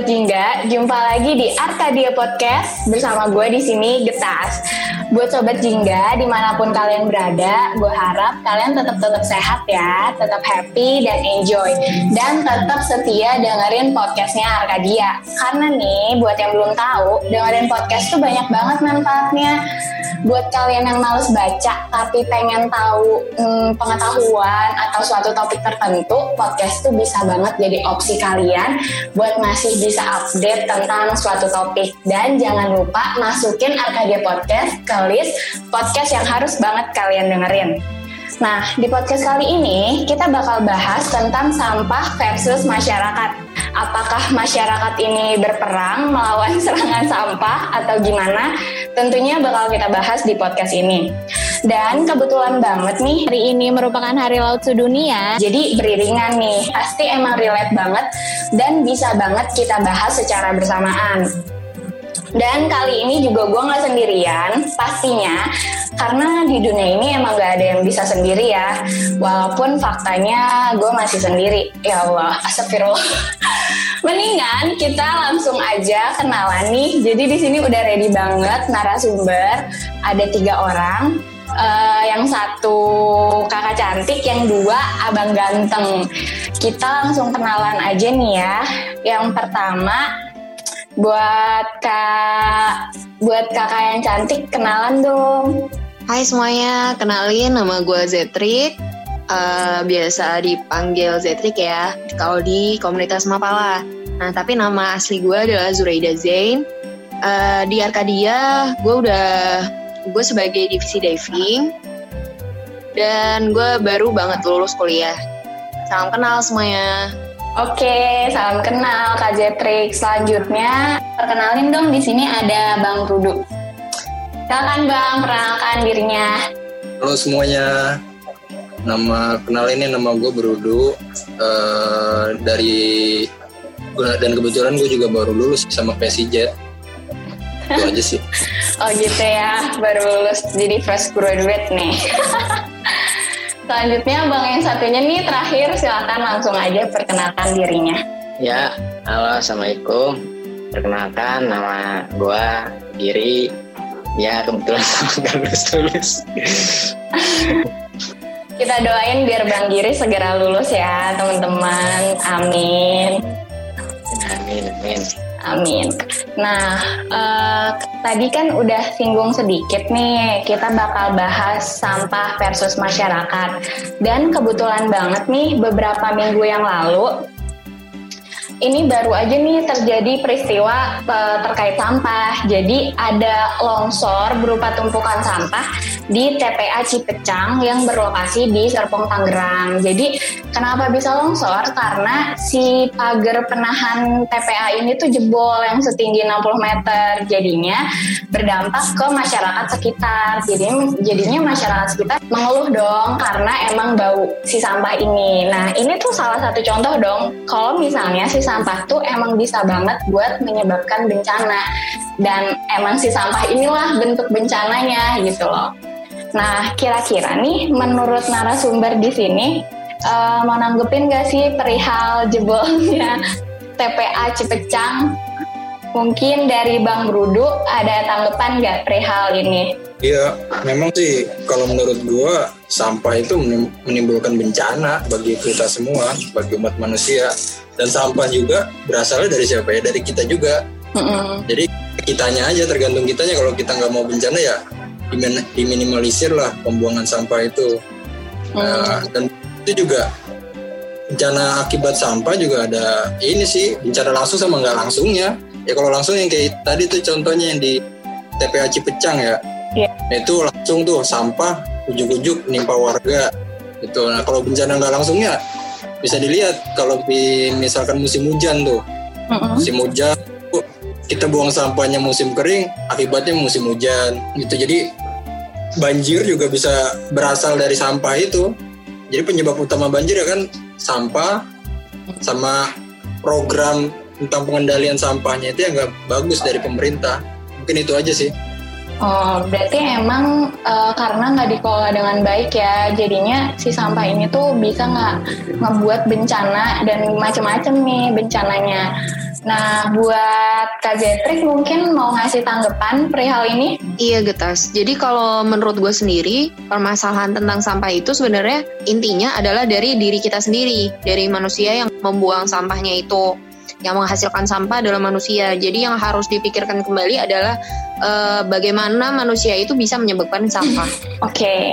Sobat Jingga, jumpa lagi di Arkadia Podcast bersama gue di sini Getas. Buat Sobat Jingga, di mana pun kalian berada, gue harap kalian tetap tetap sehat ya, tetap happy dan enjoy, dan tetap setia dengerin podcastnya Arkadia. Karena nih, buat yang belum tahu, dengerin podcast tuh banyak banget manfaatnya. Buat kalian yang males baca tapi pengen tahu hmm, pengetahuan atau suatu topik tertentu, podcast tuh bisa banget jadi opsi kalian buat masih bisa update tentang suatu topik. Dan jangan lupa masukin Arkadia Podcast ke list podcast yang harus banget kalian dengerin. Nah, di podcast kali ini kita bakal bahas tentang sampah versus masyarakat. Apakah masyarakat ini berperang melawan serangan sampah atau gimana? Tentunya bakal kita bahas di podcast ini. Dan kebetulan banget nih, hari ini merupakan Hari Laut Sedunia. Jadi beriringan nih, pasti emang relate banget dan bisa banget kita bahas secara bersamaan. Dan kali ini juga gue nggak sendirian, pastinya karena di dunia ini emang gak ada yang bisa sendiri ya. Walaupun faktanya gue masih sendiri. Ya Allah, astagfirullah. Mendingan kita langsung aja kenalan nih. Jadi di sini udah ready banget narasumber. Ada tiga orang. Uh, yang satu kakak cantik, yang dua abang ganteng. Kita langsung kenalan aja nih ya. Yang pertama buat kak buat kakak yang cantik kenalan dong. Hai semuanya, kenalin nama gue Zetrik. Uh, biasa dipanggil Zetrik ya, kalau di komunitas Mapala. Nah, tapi nama asli gue adalah Zuraida Zain. Uh, di Arkadia, gue udah gue sebagai divisi diving dan gue baru banget lulus kuliah. Salam kenal semuanya. Oke, salam kenal Kak Jetrik. Selanjutnya, perkenalin dong di sini ada Bang Rudu. Silakan Bang, perkenalkan dirinya. Halo semuanya, nama kenalinnya nama gue Berudu uh, dari dan kebetulan gue juga baru lulus sama PSIJ. Itu aja sih. oh gitu ya, baru lulus jadi fresh graduate nih. Selanjutnya Bang yang satunya nih terakhir silakan langsung aja perkenalkan dirinya. Ya, halo Assalamualaikum. Perkenalkan nama gue Giri. Ya kebetulan sama lulus lulus. Kita doain biar Bang Giri segera lulus ya teman-teman. Amin. Amin, amin. Amin. Nah, uh, tadi kan udah singgung sedikit nih, kita bakal bahas sampah versus masyarakat. Dan kebetulan banget nih, beberapa minggu yang lalu, ini baru aja nih terjadi peristiwa uh, terkait sampah. Jadi ada longsor berupa tumpukan sampah di TPA Cipecang yang berlokasi di Serpong Tangerang. Jadi kenapa bisa longsor? Karena si pagar penahan TPA ini tuh jebol yang setinggi 60 meter. Jadinya berdampak ke masyarakat sekitar. Jadi jadinya masyarakat sekitar mengeluh dong karena emang bau si sampah ini. Nah ini tuh salah satu contoh dong. Kalau misalnya si sampah tuh emang bisa banget buat menyebabkan bencana dan emang si sampah inilah bentuk bencananya gitu loh. Nah, kira-kira nih menurut narasumber di sini uh, mau nanggepin gak sih perihal jebolnya TPA Cipecang? Mungkin dari Bang Brudu ada tanggapan gak perihal ini? Iya, memang sih kalau menurut gua sampah itu menimbulkan bencana bagi kita semua, bagi umat manusia. Dan sampah juga berasalnya dari siapa ya? Dari kita juga. Mm -hmm. Jadi kitanya aja tergantung kitanya kalau kita nggak mau bencana ya diminimalisir lah pembuangan sampah itu. Mm. Nah, dan itu juga bencana akibat sampah juga ada ini sih bencana langsung sama nggak langsungnya. Ya kalau langsung yang kayak tadi tuh contohnya yang di TPA Cipecang ya. Yeah. Nah, itu langsung tuh sampah ujuk-ujuk nimpa warga gitu. Nah kalau bencana nggak langsungnya bisa dilihat kalau di misalkan musim hujan tuh uh-uh. musim hujan kita buang sampahnya musim kering akibatnya musim hujan gitu jadi banjir juga bisa berasal dari sampah itu jadi penyebab utama banjir ya kan sampah sama program tentang pengendalian sampahnya itu yang nggak bagus dari pemerintah mungkin itu aja sih Oh, berarti emang uh, karena nggak dikelola dengan baik ya, jadinya si sampah ini tuh bisa nggak ngebuat bencana dan macam-macam nih bencananya. Nah, buat Kak Zetrik mungkin mau ngasih tanggapan perihal ini? Iya, Getas. Jadi kalau menurut gue sendiri, permasalahan tentang sampah itu sebenarnya intinya adalah dari diri kita sendiri, dari manusia yang membuang sampahnya itu yang menghasilkan sampah adalah manusia. Jadi yang harus dipikirkan kembali adalah uh, bagaimana manusia itu bisa menyebabkan sampah. Oke, okay.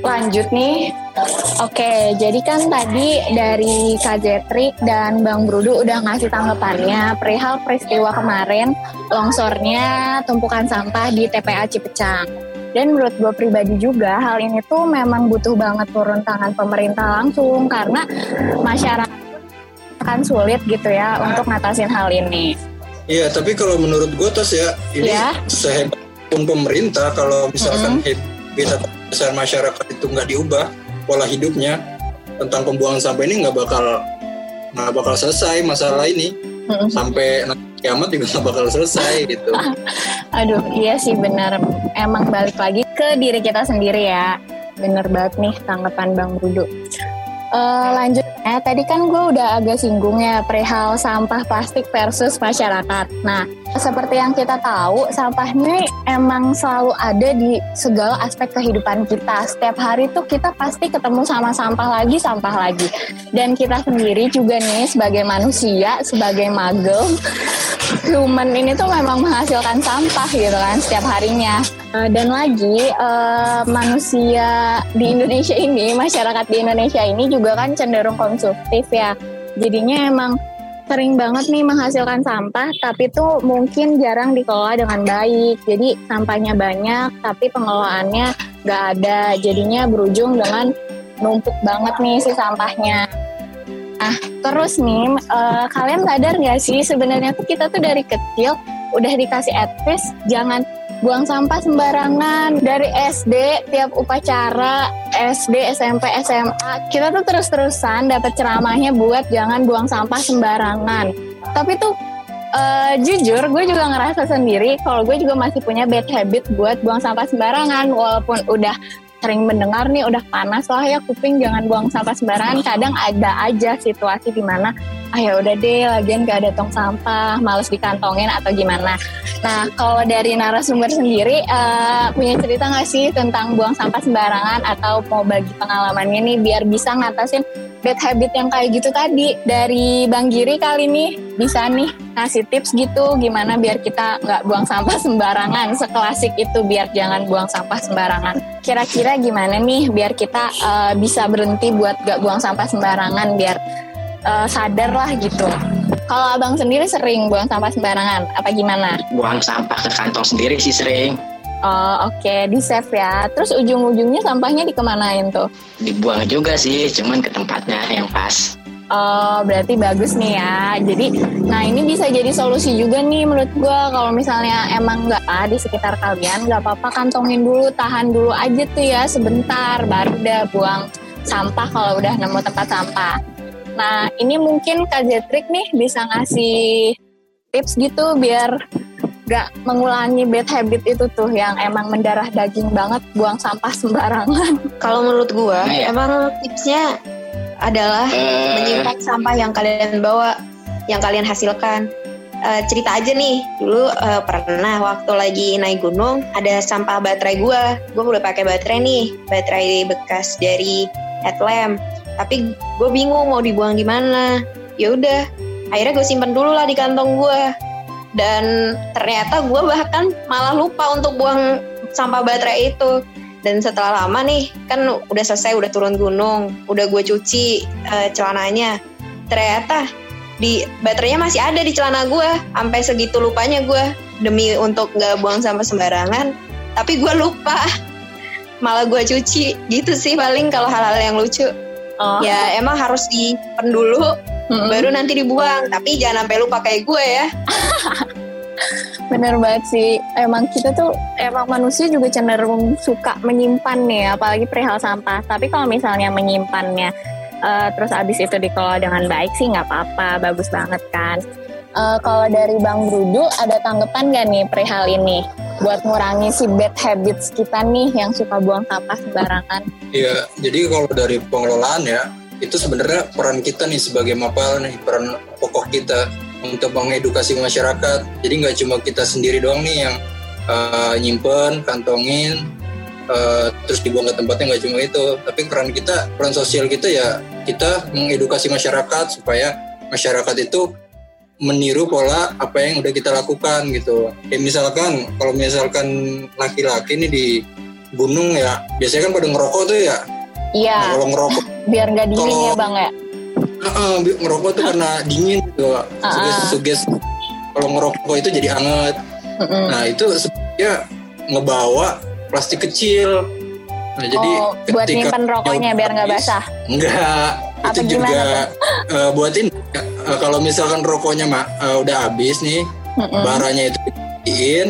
lanjut nih. Oke, okay, jadi kan tadi dari Kak Jetrik dan Bang Brudu udah ngasih tanggapannya perihal peristiwa kemarin longsornya tumpukan sampah di TPA Cipecang. Dan menurut gue pribadi juga hal ini tuh memang butuh banget turun tangan pemerintah langsung karena masyarakat akan sulit gitu ya untuk ngatasin hal ini. Iya, tapi kalau menurut gue tos ya ini ya. sehebat pun pemerintah kalau misalkan mm -hmm. kita besar masyarakat itu nggak diubah pola hidupnya tentang pembuangan sampah ini nggak bakal nggak bakal selesai masalah ini mm -hmm. sampai kiamat juga nggak bakal selesai gitu. Aduh, iya sih benar. Emang balik lagi ke diri kita sendiri ya. Bener banget nih tanggapan Bang Rudo. Uh, Eh, tadi kan gue udah agak singgung ya perihal sampah plastik versus masyarakat. Nah, seperti yang kita tahu, sampah ini emang selalu ada di segala aspek kehidupan kita. Setiap hari tuh kita pasti ketemu sama sampah lagi, sampah lagi. Dan kita sendiri juga nih sebagai manusia, sebagai magel, human ini tuh memang menghasilkan sampah gitu kan setiap harinya. Eh, dan lagi uh, manusia di Indonesia ini, masyarakat di Indonesia ini juga kan cenderung konsumtif ya. Jadinya emang sering banget nih menghasilkan sampah, tapi tuh mungkin jarang dikelola dengan baik. Jadi sampahnya banyak, tapi pengelolaannya nggak ada. Jadinya berujung dengan numpuk banget nih si sampahnya. Nah, terus nih, uh, kalian sadar nggak sih sebenarnya tuh kita tuh dari kecil udah dikasih advice jangan buang sampah sembarangan. Dari SD tiap upacara SD SMP SMA kita tuh terus-terusan dapat ceramahnya buat jangan buang sampah sembarangan. Tapi tuh uh, jujur gue juga ngerasa sendiri kalau gue juga masih punya bad habit buat buang sampah sembarangan walaupun udah sering mendengar nih udah panas lah ya kuping jangan buang sampah sembarangan. Kadang ada aja situasi di mana ah ya udah deh lagian gak ada tong sampah males dikantongin atau gimana. Nah kalau dari narasumber sendiri uh, punya cerita nggak sih tentang buang sampah sembarangan atau mau bagi pengalamannya nih biar bisa ngatasin bad habit yang kayak gitu tadi dari Bang Giri kali ini bisa nih ngasih tips gitu gimana biar kita nggak buang sampah sembarangan seklasik itu biar jangan buang sampah sembarangan kira-kira gimana nih biar kita uh, bisa berhenti buat gak buang sampah sembarangan biar uh, sadar lah gitu. Kalau abang sendiri sering buang sampah sembarangan, apa gimana? Buang sampah ke kantong sendiri sih sering. Oh oke, okay. di save ya. Terus ujung-ujungnya sampahnya dikemanain tuh? Dibuang juga sih, cuman ke tempatnya yang pas. Oh, berarti bagus nih ya. Jadi, nah ini bisa jadi solusi juga nih menurut gue. Kalau misalnya emang nggak ah, di sekitar kalian, nggak apa-apa kantongin dulu, tahan dulu aja tuh ya sebentar, baru udah buang sampah kalau udah nemu tempat sampah. Nah, ini mungkin Kak Zetrik nih bisa ngasih tips gitu biar gak mengulangi bad habit itu tuh yang emang mendarah daging banget buang sampah sembarangan. Kalau menurut gua, nah, ya. emang tipsnya adalah uh. menyimpan sampah yang kalian bawa, yang kalian hasilkan. Uh, cerita aja nih, dulu uh, pernah waktu lagi naik gunung ada sampah baterai gua. Gua udah pakai baterai nih, baterai bekas dari headlamp tapi gue bingung mau dibuang di mana ya udah akhirnya gue simpen dulu lah di kantong gue dan ternyata gue bahkan malah lupa untuk buang sampah baterai itu. Dan setelah lama nih kan udah selesai udah turun gunung udah gue cuci uh, celananya. Ternyata di baterainya masih ada di celana gue sampai segitu lupanya gue demi untuk gak buang sampah sembarangan. Tapi gue lupa. Malah gue cuci. Gitu sih paling kalau hal-hal yang lucu. Oh. Ya emang harus dipen dulu, hmm. baru nanti dibuang. Tapi jangan sampai lupa kayak gue ya. Bener banget sih. Emang kita tuh emang manusia juga cenderung suka menyimpan nih, apalagi perihal sampah. Tapi kalau misalnya menyimpannya uh, terus abis itu dikelola dengan baik sih nggak apa-apa, bagus banget kan. Uh, kalau dari Bang Brudu ada tanggapan gak nih perihal ini? buat ngurangi si bad habits kita nih yang suka buang sampah sembarangan. Iya, jadi kalau dari pengelolaan ya, itu sebenarnya peran kita nih sebagai mapal nih, peran pokok kita untuk mengedukasi masyarakat. Jadi nggak cuma kita sendiri doang nih yang uh, nyimpen, kantongin, uh, terus dibuang ke tempatnya nggak cuma itu, tapi peran kita, peran sosial kita ya kita mengedukasi masyarakat supaya masyarakat itu meniru pola apa yang udah kita lakukan gitu. Kayak misalkan kalau misalkan laki-laki nih di gunung ya, biasanya kan pada ngerokok tuh ya. Iya. Nah, kalau ngerokok biar nggak dingin kalau, ya bang ya. Uh, ngerokok tuh karena dingin gitu. Uh-uh. Suges, suges kalau ngerokok itu jadi hangat. Uh-uh. Nah itu sebenarnya ngebawa plastik kecil. Nah jadi oh, buat nyimpen rokoknya biar nggak basah. Enggak, Apa itu juga uh, buatin uh, kalau misalkan rokoknya mak uh, udah habis nih, mm-hmm. baranya itu diin,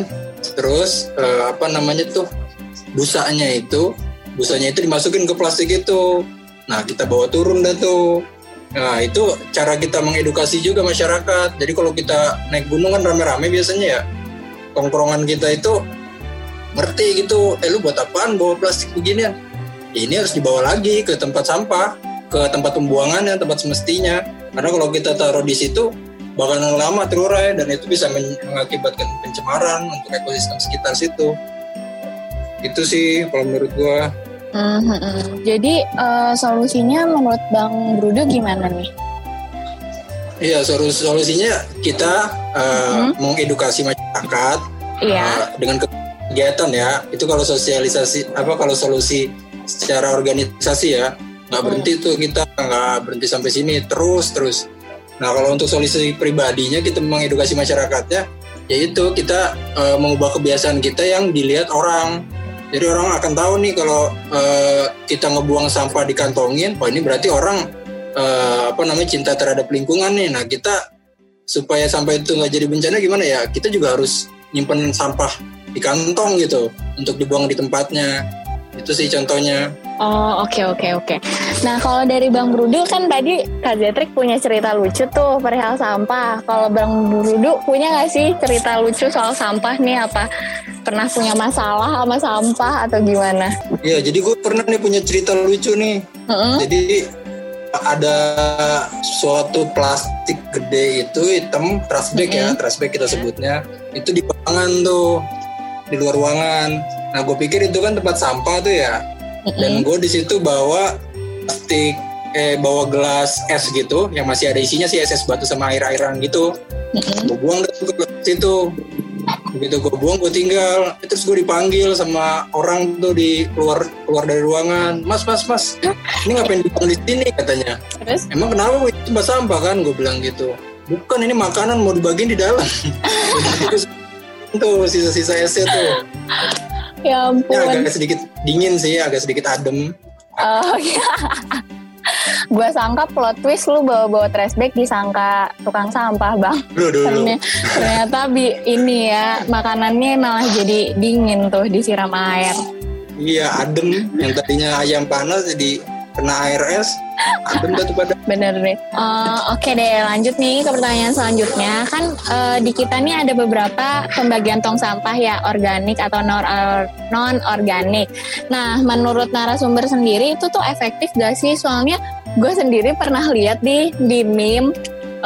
terus uh, apa namanya tuh busanya itu, busanya itu dimasukin ke plastik itu. Nah kita bawa turun dah tuh. Nah itu cara kita mengedukasi juga masyarakat. Jadi kalau kita naik gunung kan rame-rame biasanya ya, tongkrongan kita itu ngerti gitu, eh lu buat apaan bawa plastik beginian? Ini harus dibawa lagi ke tempat sampah, ke tempat pembuangan yang tempat semestinya. Karena kalau kita taruh di situ bakalan lama terurai dan itu bisa mengakibatkan pencemaran untuk ekosistem sekitar situ. Itu sih kalau menurut gua. Mm-hmm. Jadi uh, solusinya menurut Bang Brudo gimana nih? Iya, solusinya kita uh, mm-hmm. mengedukasi masyarakat iya. uh, dengan kegiatan ya. Itu kalau sosialisasi apa kalau solusi secara organisasi ya nggak berhenti tuh kita nggak berhenti sampai sini terus terus nah kalau untuk solusi pribadinya kita mengedukasi masyarakatnya yaitu kita uh, mengubah kebiasaan kita yang dilihat orang jadi orang akan tahu nih kalau uh, kita ngebuang sampah di kantongin oh ini berarti orang uh, apa namanya cinta terhadap lingkungan nih. Nah kita supaya sampai itu nggak jadi bencana gimana ya? Kita juga harus nyimpen sampah di kantong gitu untuk dibuang di tempatnya itu sih contohnya Oh oke okay, oke okay, oke. Okay. Nah kalau dari Bang Brudu kan tadi Kak Zetrik punya cerita lucu tuh perihal sampah. Kalau Bang Brudu punya nggak sih cerita lucu soal sampah nih apa? Pernah punya masalah sama sampah atau gimana? Iya jadi gue pernah nih punya cerita lucu nih. Uh -huh. Jadi ada suatu plastik gede itu hitam trash bag uh -huh. ya trash bag kita sebutnya itu di ruangan tuh di luar ruangan. Nah gue pikir itu kan tempat sampah tuh ya. Dan gue di situ bawa plastik eh bawa gelas es gitu yang masih ada isinya sih es es batu sama air airan gitu. Mm-hmm. gue buang ke situ. Begitu gue buang gue tinggal. Terus gue dipanggil sama orang tuh di keluar keluar dari ruangan. Mas mas mas ini ngapain dibuang di sini? katanya. Terus? Emang kenapa itu tempat sampah kan gue bilang gitu. Bukan ini makanan mau dibagiin di dalam. Tuh sisa-sisa esnya tuh Ya ampun. Ya, agak sedikit dingin sih, agak sedikit adem. Oh iya. Gue sangka plot twist lu bawa-bawa trash bag disangka tukang sampah bang. Duh, duh, ternyata, ternyata bi ini ya makanannya malah jadi dingin tuh disiram air. Iya adem yang tadinya ayam panas jadi kena air es adem tuh pada bener nih uh, oke okay deh lanjut nih ke pertanyaan selanjutnya. Kan uh, di kita nih ada beberapa pembagian tong sampah ya organik atau non organik nah menurut narasumber sendiri itu tuh efektif gak sih? Soalnya gue sendiri pernah lihat di di meme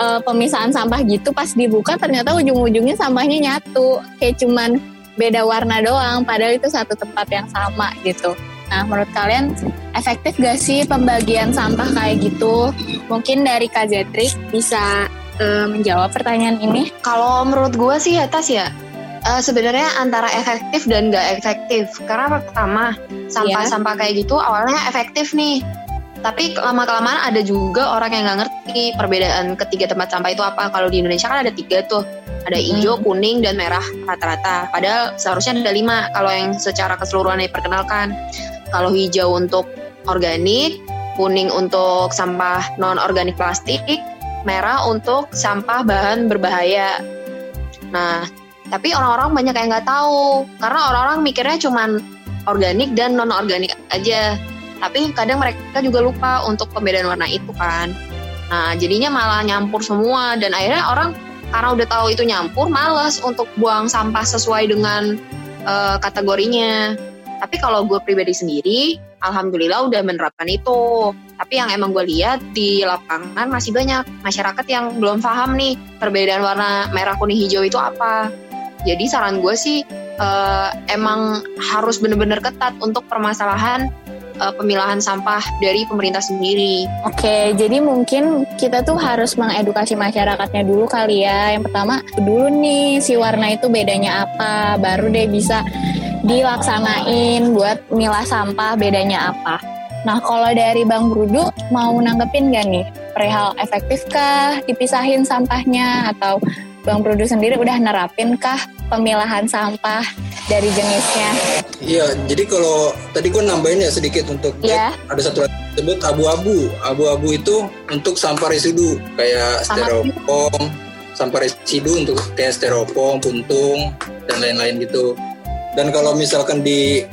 uh, pemisahan sampah gitu pas dibuka ternyata ujung-ujungnya sampahnya nyatu. Kayak cuman beda warna doang padahal itu satu tempat yang sama gitu Nah, menurut kalian efektif gak sih pembagian sampah kayak gitu? Mungkin dari Kak Zetrik bisa uh, menjawab pertanyaan ini. Kalau menurut gue sih atas ya, uh, sebenarnya antara efektif dan gak efektif. Karena pertama, sampah-sampah yeah. kayak gitu awalnya efektif nih. Tapi lama-kelamaan ada juga orang yang nggak ngerti perbedaan ketiga tempat sampah itu apa. Kalau di Indonesia kan ada tiga tuh, ada hijau, hmm. kuning, dan merah rata-rata. Padahal seharusnya ada lima kalau yang secara keseluruhan diperkenalkan. Kalau hijau untuk organik, kuning untuk sampah non organik plastik, merah untuk sampah bahan berbahaya. Nah, tapi orang-orang banyak yang nggak tahu karena orang-orang mikirnya cuma organik dan non organik aja. Tapi kadang mereka juga lupa untuk pembedaan warna itu kan. Nah, jadinya malah nyampur semua dan akhirnya orang karena udah tahu itu nyampur, males untuk buang sampah sesuai dengan uh, kategorinya. Tapi kalau gue pribadi sendiri, alhamdulillah udah menerapkan itu. Tapi yang emang gue lihat di lapangan masih banyak masyarakat yang belum paham nih perbedaan warna merah kuning hijau itu apa. Jadi saran gue sih uh, emang harus bener-bener ketat untuk permasalahan uh, pemilahan sampah dari pemerintah sendiri. Oke, jadi mungkin kita tuh harus mengedukasi masyarakatnya dulu kali ya. Yang pertama, dulu nih si warna itu bedanya apa, baru deh bisa dilaksanain buat milah sampah bedanya apa. Nah, kalau dari Bang Brudu mau nanggepin gak nih? Perihal efektifkah dipisahin sampahnya atau Bang Brudu sendiri udah nerapin kah pemilahan sampah dari jenisnya? Iya, jadi kalau tadi gue nambahin ya sedikit untuk yeah. ada satu lagi sebut abu-abu. Abu-abu itu untuk sampah residu kayak styrofoam, sampah residu untuk kayak styrofoam, puntung dan lain-lain gitu. Dan kalau misalkan di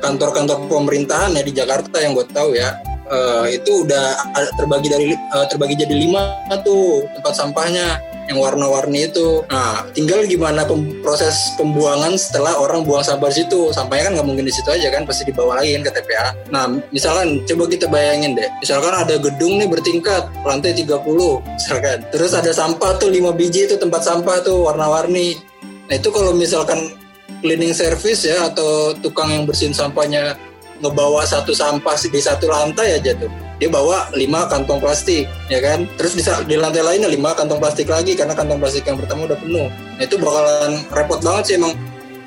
kantor-kantor pemerintahan ya di Jakarta yang gue tahu ya, uh, itu udah terbagi dari uh, terbagi jadi lima tuh tempat sampahnya yang warna-warni itu. Nah, tinggal gimana pem proses pembuangan setelah orang buang sampah di situ. Sampahnya kan nggak mungkin di situ aja kan, pasti dibawa lagi kan ke TPA. Nah, misalkan coba kita bayangin deh. Misalkan ada gedung nih bertingkat, lantai 30 misalkan. Terus ada sampah tuh 5 biji itu tempat sampah tuh warna-warni. Nah, itu kalau misalkan cleaning service ya atau tukang yang bersihin sampahnya ngebawa satu sampah di satu lantai aja tuh dia bawa lima kantong plastik ya kan? Terus di, di lantai lainnya lima kantong plastik lagi karena kantong plastik yang pertama udah penuh. Nah, itu bakalan repot banget sih emang.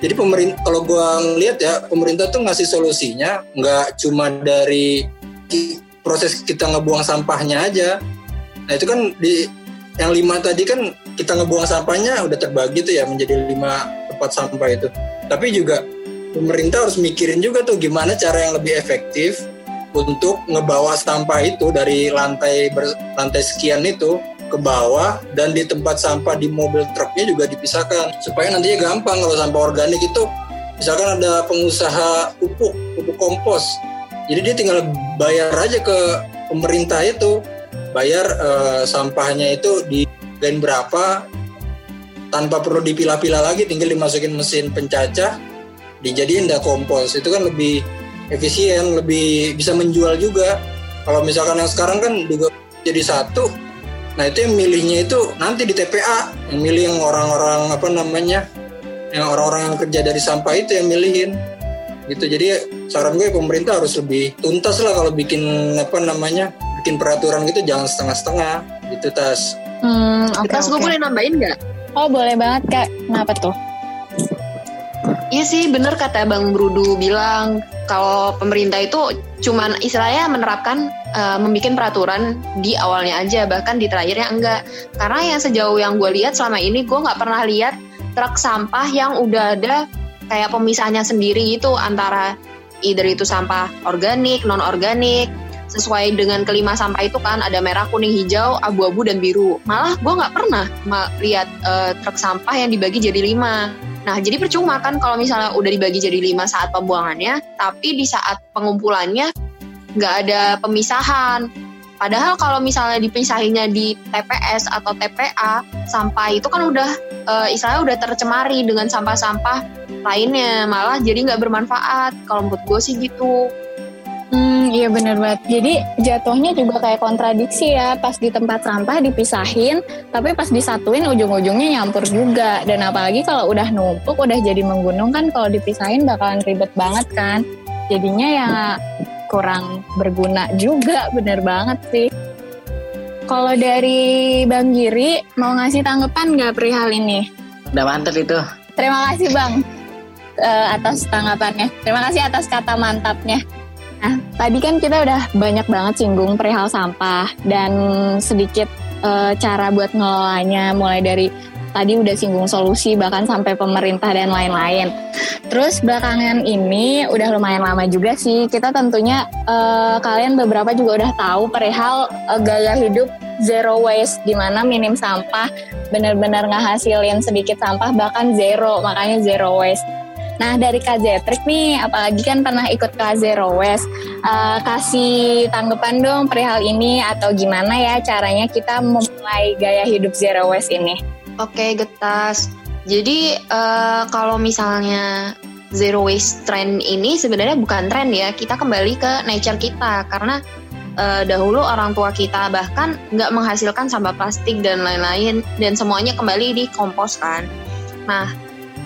Jadi pemerintah kalau gua ngeliat ya pemerintah tuh ngasih solusinya nggak cuma dari proses kita ngebuang sampahnya aja. Nah itu kan di yang lima tadi kan kita ngebuang sampahnya udah terbagi tuh ya menjadi lima tempat sampah itu. Tapi juga pemerintah harus mikirin juga tuh gimana cara yang lebih efektif untuk ngebawa sampah itu dari lantai ber, lantai sekian itu ke bawah dan di tempat sampah di mobil truknya juga dipisahkan. Supaya nantinya gampang kalau sampah organik itu. Misalkan ada pengusaha pupuk pupuk kompos. Jadi dia tinggal bayar aja ke pemerintah itu. Bayar uh, sampahnya itu di gain berapa. Tanpa perlu dipilah-pilah lagi tinggal dimasukin mesin pencacah dijadiin dah kompos. Itu kan lebih efisien lebih bisa menjual juga. Kalau misalkan yang sekarang kan juga jadi satu. Nah itu yang milihnya itu nanti di TPA yang milih yang orang-orang apa namanya yang orang-orang yang kerja dari sampah itu yang milihin. Gitu. Jadi saran gue pemerintah harus lebih tuntas lah kalau bikin apa namanya bikin peraturan gitu jangan setengah-setengah. Gitu tas. Hmm, okay, tas gue boleh nambahin nggak? Oh boleh banget kak. Kenapa tuh Iya sih bener kata Bang Brudu bilang kalau pemerintah itu cuman istilahnya menerapkan uh, membuat peraturan di awalnya aja bahkan di terakhirnya enggak. Karena yang sejauh yang gue lihat selama ini gue nggak pernah lihat truk sampah yang udah ada kayak pemisahnya sendiri gitu antara either itu sampah organik non organik sesuai dengan kelima sampah itu kan ada merah kuning hijau abu-abu dan biru. Malah gue nggak pernah lihat uh, truk sampah yang dibagi jadi lima Nah, jadi percuma kan kalau misalnya udah dibagi jadi lima saat pembuangannya, tapi di saat pengumpulannya nggak ada pemisahan. Padahal kalau misalnya dipisahinnya di TPS atau TPA, sampah itu kan udah e, istilahnya udah tercemari dengan sampah-sampah lainnya, malah jadi nggak bermanfaat. Kalau menurut gue sih gitu. Hmm, iya bener banget. Jadi jatuhnya juga kayak kontradiksi ya. Pas di tempat sampah dipisahin, tapi pas disatuin ujung-ujungnya nyampur juga. Dan apalagi kalau udah numpuk, udah jadi menggunung kan kalau dipisahin bakalan ribet banget kan. Jadinya ya kurang berguna juga, bener banget sih. Kalau dari Bang Giri, mau ngasih tanggapan nggak perihal ini? Udah mantep itu. Terima kasih Bang uh, atas tanggapannya. Terima kasih atas kata mantapnya. Nah, tadi kan kita udah banyak banget singgung perihal sampah dan sedikit e, cara buat ngelolanya mulai dari tadi udah singgung solusi bahkan sampai pemerintah dan lain-lain. Terus belakangan ini udah lumayan lama juga sih kita tentunya e, kalian beberapa juga udah tahu perihal e, gaya hidup zero waste di mana minim sampah benar-benar ngehasilin sedikit sampah bahkan zero makanya zero waste. Nah dari Kak Zetrik nih, apalagi kan pernah ikut kelas Zero Waste, uh, kasih tanggapan dong perihal ini atau gimana ya caranya kita memulai gaya hidup Zero Waste ini? Oke, Getas. Jadi uh, kalau misalnya zero waste trend ini sebenarnya bukan tren ya. Kita kembali ke nature kita karena uh, dahulu orang tua kita bahkan nggak menghasilkan sampah plastik dan lain-lain dan semuanya kembali di kompos kan. Nah,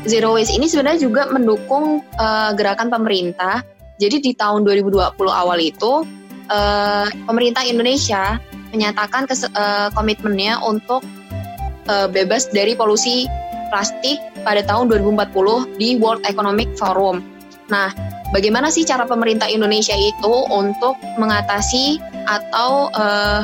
zero waste ini sebenarnya juga mendukung uh, gerakan pemerintah. Jadi di tahun 2020 awal itu uh, pemerintah Indonesia menyatakan uh, komitmennya untuk uh, bebas dari polusi plastik pada tahun 2040 di World Economic Forum. Nah, bagaimana sih cara pemerintah Indonesia itu untuk mengatasi atau uh,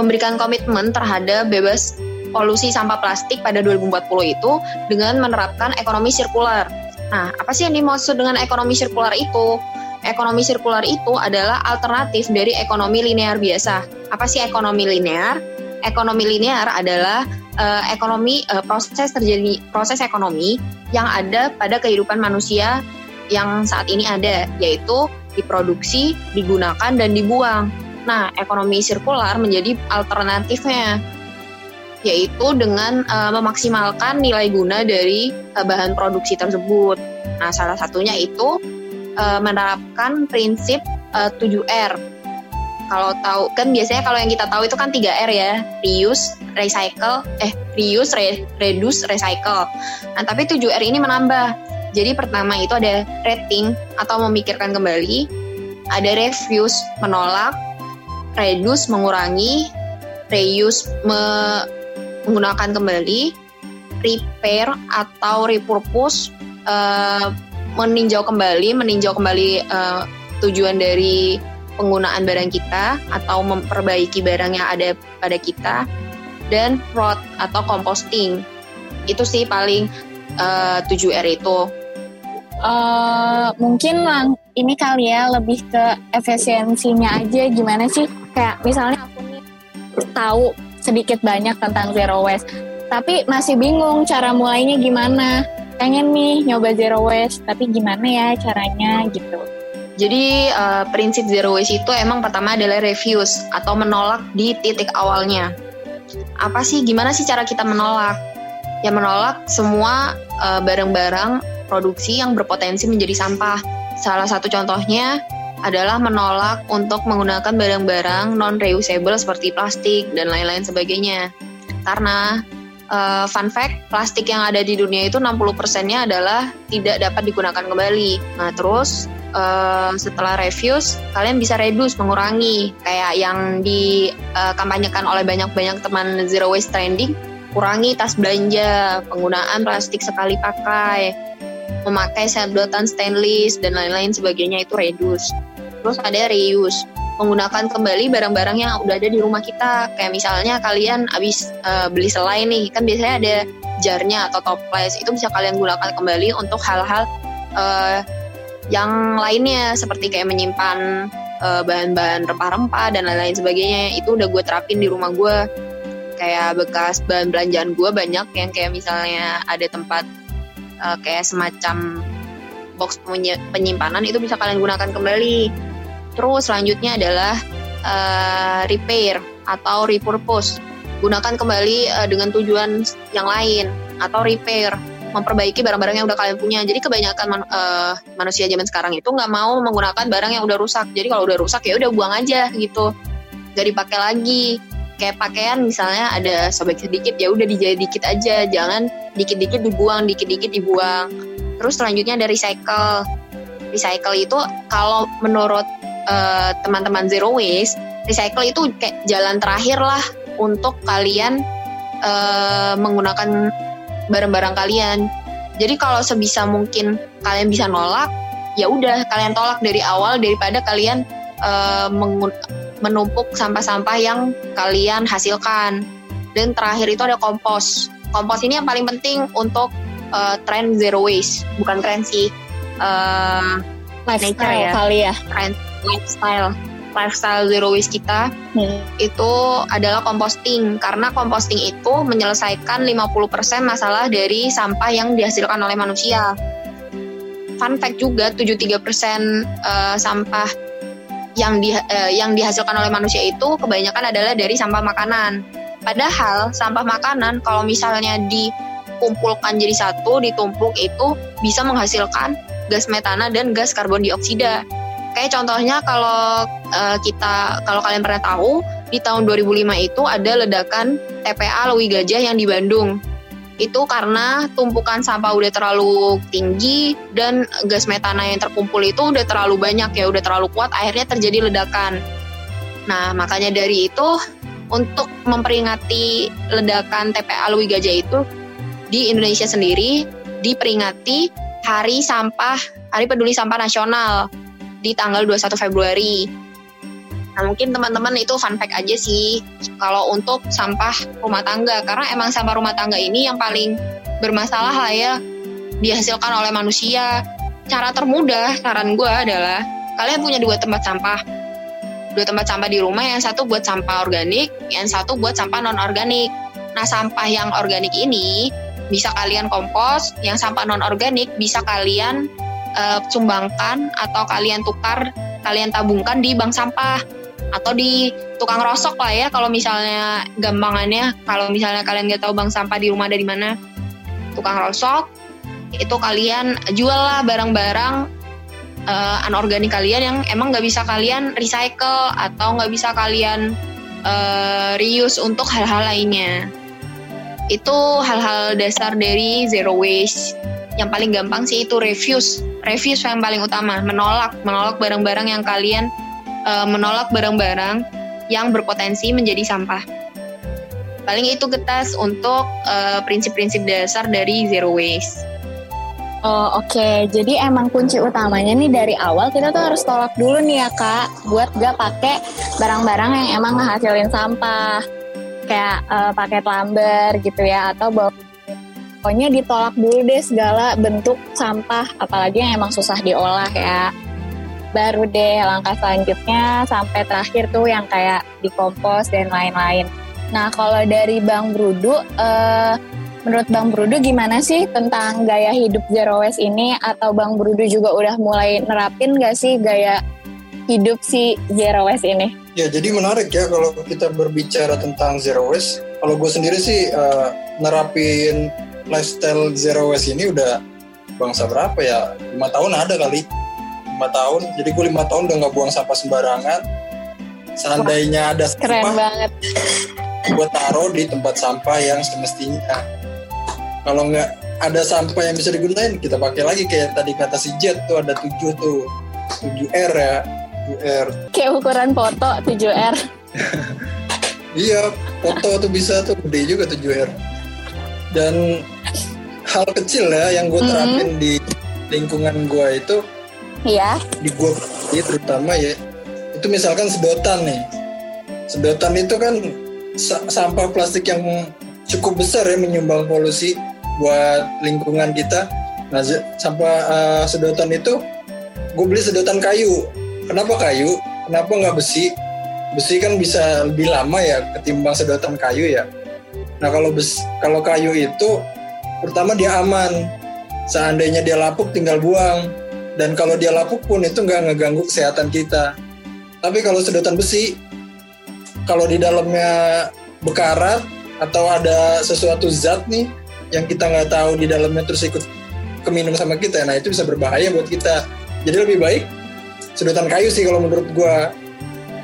memberikan komitmen terhadap bebas polusi sampah plastik pada 2040 itu dengan menerapkan ekonomi sirkular. Nah, apa sih yang dimaksud dengan ekonomi sirkular itu? Ekonomi sirkular itu adalah alternatif dari ekonomi linear biasa. Apa sih ekonomi linear? Ekonomi linear adalah uh, ekonomi uh, proses terjadi proses ekonomi yang ada pada kehidupan manusia yang saat ini ada yaitu diproduksi, digunakan dan dibuang. Nah, ekonomi sirkular menjadi alternatifnya yaitu dengan uh, memaksimalkan nilai guna dari uh, bahan produksi tersebut. Nah, salah satunya itu uh, menerapkan prinsip uh, 7R kalau tahu kan biasanya kalau yang kita tahu itu kan 3R ya, reuse, recycle, eh reuse, re, reduce, recycle. Nah, tapi 7R ini menambah. Jadi pertama itu ada rating atau memikirkan kembali, ada refuse, menolak, reduce, mengurangi, reuse, me, menggunakan kembali, repair atau repurpose, uh, meninjau kembali, meninjau kembali uh, tujuan dari penggunaan barang kita atau memperbaiki barang yang ada pada kita dan rot atau composting itu sih paling uh, eh, 7R itu. Uh, mungkin lang ini kali ya lebih ke efisiensinya aja gimana sih? Kayak misalnya aku nih tahu sedikit banyak tentang zero waste tapi masih bingung cara mulainya gimana pengen nih nyoba zero waste tapi gimana ya caranya gitu jadi uh, prinsip zero waste itu emang pertama adalah refuse atau menolak di titik awalnya. Apa sih gimana sih cara kita menolak? Ya menolak semua uh, barang-barang produksi yang berpotensi menjadi sampah. Salah satu contohnya adalah menolak untuk menggunakan barang-barang non reusable seperti plastik dan lain-lain sebagainya. Karena uh, fun fact, plastik yang ada di dunia itu 60%-nya adalah tidak dapat digunakan kembali. Nah, terus uh, setelah reviews kalian bisa reduce mengurangi kayak yang dikampanyekan uh, oleh banyak-banyak teman zero waste trending kurangi tas belanja penggunaan plastik sekali pakai memakai sedotan stainless dan lain-lain sebagainya itu reduce. Terus ada reuse. Menggunakan kembali barang-barang yang udah ada di rumah kita. Kayak misalnya kalian habis uh, beli selai nih kan biasanya ada jarnya atau toples. Itu bisa kalian gunakan kembali untuk hal-hal uh, yang lainnya. Seperti kayak menyimpan uh, bahan-bahan rempah-rempah dan lain-lain sebagainya. Itu udah gue terapin di rumah gue kayak bekas bahan belanjaan gue banyak yang kayak misalnya ada tempat uh, kayak semacam box penyimpanan itu bisa kalian gunakan kembali terus selanjutnya adalah uh, repair atau repurpose gunakan kembali uh, dengan tujuan yang lain atau repair memperbaiki barang-barang yang udah kalian punya. Jadi kebanyakan man, uh, manusia zaman sekarang itu nggak mau menggunakan barang yang udah rusak. Jadi kalau udah rusak ya udah buang aja gitu. Gak dipakai lagi. Kayak pakaian misalnya ada sobek sedikit ya udah dijahit dikit aja. Jangan dikit-dikit dibuang, dikit-dikit dibuang. Terus selanjutnya ada recycle. Recycle itu kalau menurut uh, teman-teman zero waste, recycle itu kayak jalan terakhir lah untuk kalian uh, menggunakan barang-barang kalian. Jadi kalau sebisa mungkin kalian bisa nolak, ya udah kalian tolak dari awal daripada kalian uh, menumpuk sampah-sampah yang kalian hasilkan. Dan terakhir itu ada kompos. Kompos ini yang paling penting untuk uh, tren zero waste, bukan tren sih. Uh, lifestyle ya. kali ya. Tren lifestyle lifestyle zero waste kita hmm. itu adalah composting karena composting itu menyelesaikan 50% masalah dari sampah yang dihasilkan oleh manusia. Fun fact juga 73% uh, sampah yang di, uh, yang dihasilkan oleh manusia itu kebanyakan adalah dari sampah makanan. Padahal sampah makanan kalau misalnya dikumpulkan jadi satu, ditumpuk itu bisa menghasilkan gas metana dan gas karbon dioksida. Kayak contohnya kalau uh, kita kalau kalian pernah tahu di tahun 2005 itu ada ledakan TPA Lewi Gajah yang di Bandung. Itu karena tumpukan sampah udah terlalu tinggi dan gas metana yang terkumpul itu udah terlalu banyak ya, udah terlalu kuat akhirnya terjadi ledakan. Nah, makanya dari itu untuk memperingati ledakan TPA Lewi Gajah itu di Indonesia sendiri diperingati Hari Sampah, Hari Peduli Sampah Nasional di tanggal 21 Februari. Nah, mungkin teman-teman itu fun fact aja sih kalau untuk sampah rumah tangga. Karena emang sampah rumah tangga ini yang paling bermasalah lah ya dihasilkan oleh manusia. Cara termudah saran gue adalah kalian punya dua tempat sampah. Dua tempat sampah di rumah yang satu buat sampah organik yang satu buat sampah non organik nah sampah yang organik ini bisa kalian kompos yang sampah non organik bisa kalian uh, sumbangkan atau kalian tukar kalian tabungkan di bank sampah atau di tukang rosok lah ya kalau misalnya gampangannya kalau misalnya kalian nggak tahu bank sampah di rumah dari mana tukang rosok itu kalian jual lah barang-barang uh, anorganik kalian yang emang nggak bisa kalian recycle atau nggak bisa kalian uh, reuse untuk hal-hal lainnya. Itu hal-hal dasar dari zero waste. Yang paling gampang sih itu refuse. Refuse yang paling utama, menolak, menolak barang-barang yang kalian uh, menolak barang-barang yang berpotensi menjadi sampah. Paling itu getas untuk prinsip-prinsip uh, dasar dari zero waste. Oh oke, okay. jadi emang kunci utamanya nih dari awal kita tuh harus tolak dulu nih ya kak, buat gak pakai barang-barang yang emang ngehasilin sampah, kayak uh, pakai lamber gitu ya, atau bawa pokoknya ditolak dulu deh segala bentuk sampah, apalagi yang emang susah diolah ya. Baru deh langkah selanjutnya sampai terakhir tuh yang kayak dikompos dan lain-lain. Nah kalau dari Bang Brudu, uh, Menurut Bang Brudu gimana sih tentang gaya hidup zero waste ini? Atau Bang Brudu juga udah mulai nerapin gak sih gaya hidup si zero waste ini? Ya jadi menarik ya kalau kita berbicara tentang zero waste. Kalau gue sendiri sih uh, nerapin lifestyle zero waste ini udah bangsa berapa ya? Lima tahun ada kali. Lima tahun. Jadi gue lima tahun udah nggak buang sampah sembarangan. Seandainya ada sampah, keren banget. Gue taruh di tempat sampah yang semestinya kalau nggak ada sampah yang bisa digunain kita pakai lagi kayak tadi kata si Jet tuh ada tujuh tuh 7R ya 7R kayak ukuran foto 7R iya foto tuh bisa tuh gede juga 7R dan hal kecil ya yang gue terapin mm -hmm. di lingkungan gue itu iya di gue ya, terutama ya itu misalkan sedotan nih sedotan itu kan sampah plastik yang cukup besar ya menyumbang polusi buat lingkungan kita. Nah, sampah uh, sedotan itu gue beli sedotan kayu. Kenapa kayu? Kenapa nggak besi? Besi kan bisa lebih lama ya ketimbang sedotan kayu ya. Nah kalau bes kalau kayu itu pertama dia aman. Seandainya dia lapuk tinggal buang. Dan kalau dia lapuk pun itu nggak ngeganggu kesehatan kita. Tapi kalau sedotan besi, kalau di dalamnya bekarat atau ada sesuatu zat nih yang kita nggak tahu di dalamnya terus ikut keminum sama kita nah itu bisa berbahaya buat kita. Jadi lebih baik sedotan kayu sih kalau menurut gue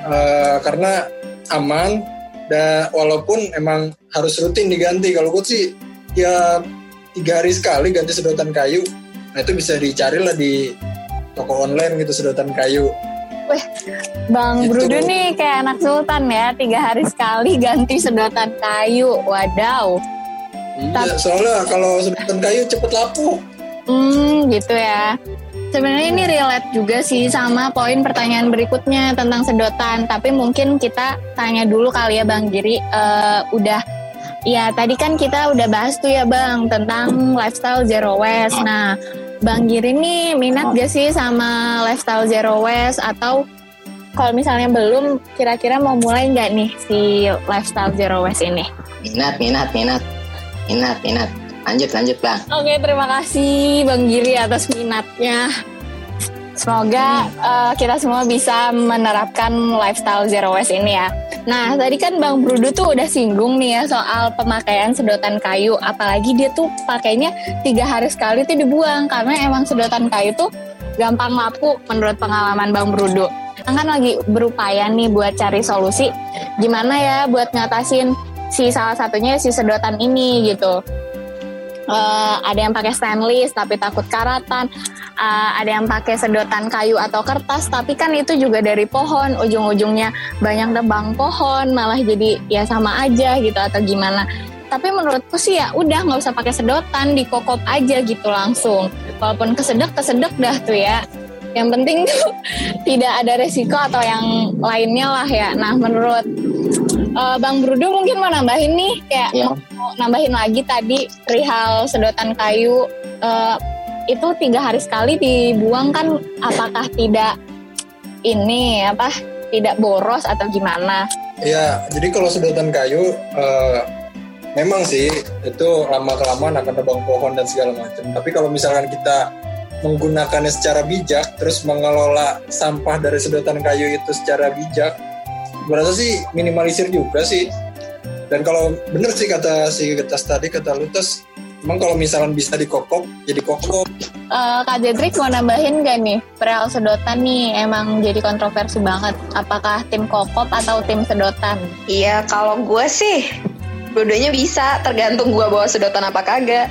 uh, karena aman dan walaupun emang harus rutin diganti. Kalau gue sih ya tiga hari sekali ganti sedotan kayu nah itu bisa dicari lah di toko online gitu sedotan kayu Wih, Bang gitu. Brudu nih kayak anak sultan ya, tiga hari sekali ganti sedotan kayu. Wadaw. Iya, soalnya kalau sedotan kayu cepet lapuk. Hmm, gitu ya. Sebenarnya ini relate juga sih sama poin pertanyaan berikutnya tentang sedotan. Tapi mungkin kita tanya dulu kali ya Bang Giri. Uh, udah, ya tadi kan kita udah bahas tuh ya Bang tentang lifestyle zero waste. Nah, Bang Giri nih minat gak sih sama lifestyle zero waste atau kalau misalnya belum, kira-kira mau mulai nggak nih si lifestyle zero waste ini? Minat, minat, minat. Minat, minat. Lanjut, lanjut bang. Oke, terima kasih Bang Giri atas minatnya. Semoga uh, kita semua bisa menerapkan lifestyle zero waste ini ya. Nah, tadi kan Bang Brudu tuh udah singgung nih ya soal pemakaian sedotan kayu. Apalagi dia tuh pakainya tiga hari sekali tuh dibuang. Karena emang sedotan kayu tuh gampang lapu menurut pengalaman Bang Brudu. Kan lagi berupaya nih buat cari solusi gimana ya buat ngatasin si salah satunya si sedotan ini gitu. Uh, ada yang pakai stainless tapi takut karatan, uh, ada yang pakai sedotan kayu atau kertas tapi kan itu juga dari pohon. Ujung-ujungnya banyak tebang pohon malah jadi ya sama aja gitu atau gimana. Tapi menurutku sih ya udah nggak usah pakai sedotan dikokop aja gitu langsung. Walaupun kesedek kesedek dah tuh ya. Yang penting tuh tidak ada resiko atau yang lainnya lah ya. Nah menurut uh, Bang Brudu mungkin mau nambahin nih kayak ya. mau nambahin lagi tadi perihal sedotan kayu uh, itu tiga hari sekali dibuang kan apakah tidak ini apa tidak boros atau gimana? Ya jadi kalau sedotan kayu uh, memang sih itu lama kelamaan akan tebang pohon dan segala macam. Tapi kalau misalkan kita menggunakannya secara bijak, terus mengelola sampah dari sedotan kayu itu secara bijak, berarti sih minimalisir juga sih. Dan kalau bener sih kata si Getas tadi kata Lutas, emang kalau misalkan bisa dikokop, jadi kokop. Uh, Kak Jedrik mau nambahin gak nih perihal sedotan nih emang jadi kontroversi banget. Apakah tim kokop atau tim sedotan? Iya, kalau gue sih dua-duanya bisa tergantung gue bawa sedotan apa kagak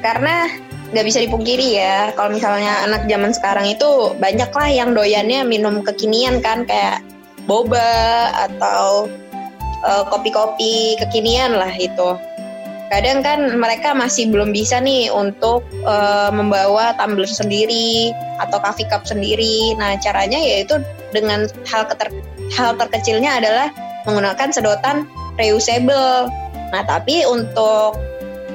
karena nggak bisa dipungkiri ya kalau misalnya anak zaman sekarang itu banyak lah yang doyannya minum kekinian kan kayak boba atau uh, kopi-kopi kekinian lah itu. Kadang kan mereka masih belum bisa nih untuk uh, membawa tumbler sendiri atau coffee cup sendiri. Nah caranya yaitu dengan hal keter hal terkecilnya adalah menggunakan sedotan reusable. Nah, tapi untuk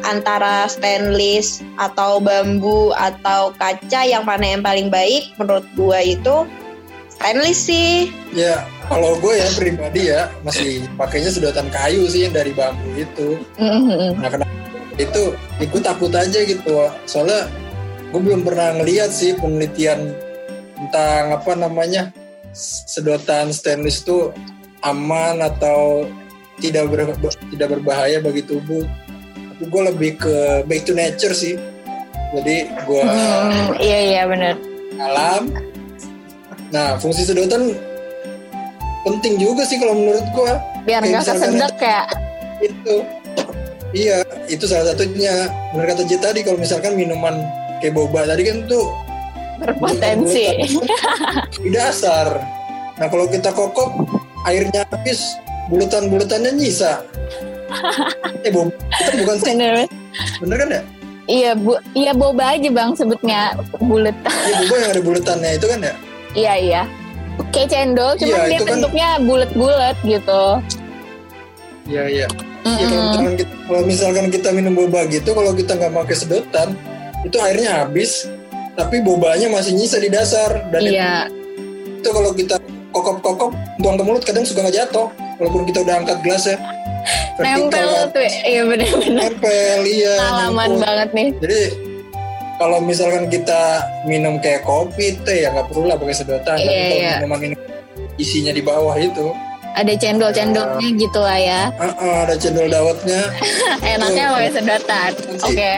antara stainless atau bambu atau kaca yang mana yang paling baik menurut gua itu stainless sih. Ya, kalau gue ya pribadi ya masih pakainya sedotan kayu sih yang dari bambu itu. Mm-hmm. Nah, kenapa itu? Ikut takut aja gitu. Soalnya gue belum pernah ngeliat sih penelitian tentang apa namanya sedotan stainless itu aman atau tidak ber, tidak berbahaya bagi tubuh tapi gue lebih ke back to nature sih jadi gue hmm, iya iya benar alam nah fungsi sedotan penting juga sih kalau menurut gue biar nggak kesedek ya itu iya itu salah satunya benar kata J tadi kalau misalkan minuman kayak boba tadi kan tuh berpotensi di dasar nah kalau kita kokok airnya habis bulutan-bulutannya nyisa. eh bu, itu bukan sih. Bener. Bener kan ya? Iya bu, iya boba aja bang sebutnya bulat. Iya boba yang ada bulutannya itu kan ya? Iya iya. Kayak cendol, cuma iya, dia kan bentuknya kan... bulat-bulat gitu. Iya iya. Mm -hmm. ya, kalau, misalkan kita, kalau misalkan kita minum boba gitu, kalau kita nggak pakai sedotan, itu airnya habis, tapi bobanya masih nyisa di dasar dan iya. itu, itu kalau kita kokop-kokop buang ke mulut kadang suka nggak jatuh walaupun kita udah angkat gelas ya nempel tuh iya benar-benar nempel iya pengalaman banget nih jadi kalau misalkan kita minum kayak kopi teh ya nggak perlu lah pakai sedotan. Iya, tapi kalau iya. minuman ini isinya di bawah itu. Ada cendol-cendolnya uh, gitu lah ya. Uh, uh, ada cendol dawetnya. Enaknya pakai sedotan. Oke. Okay.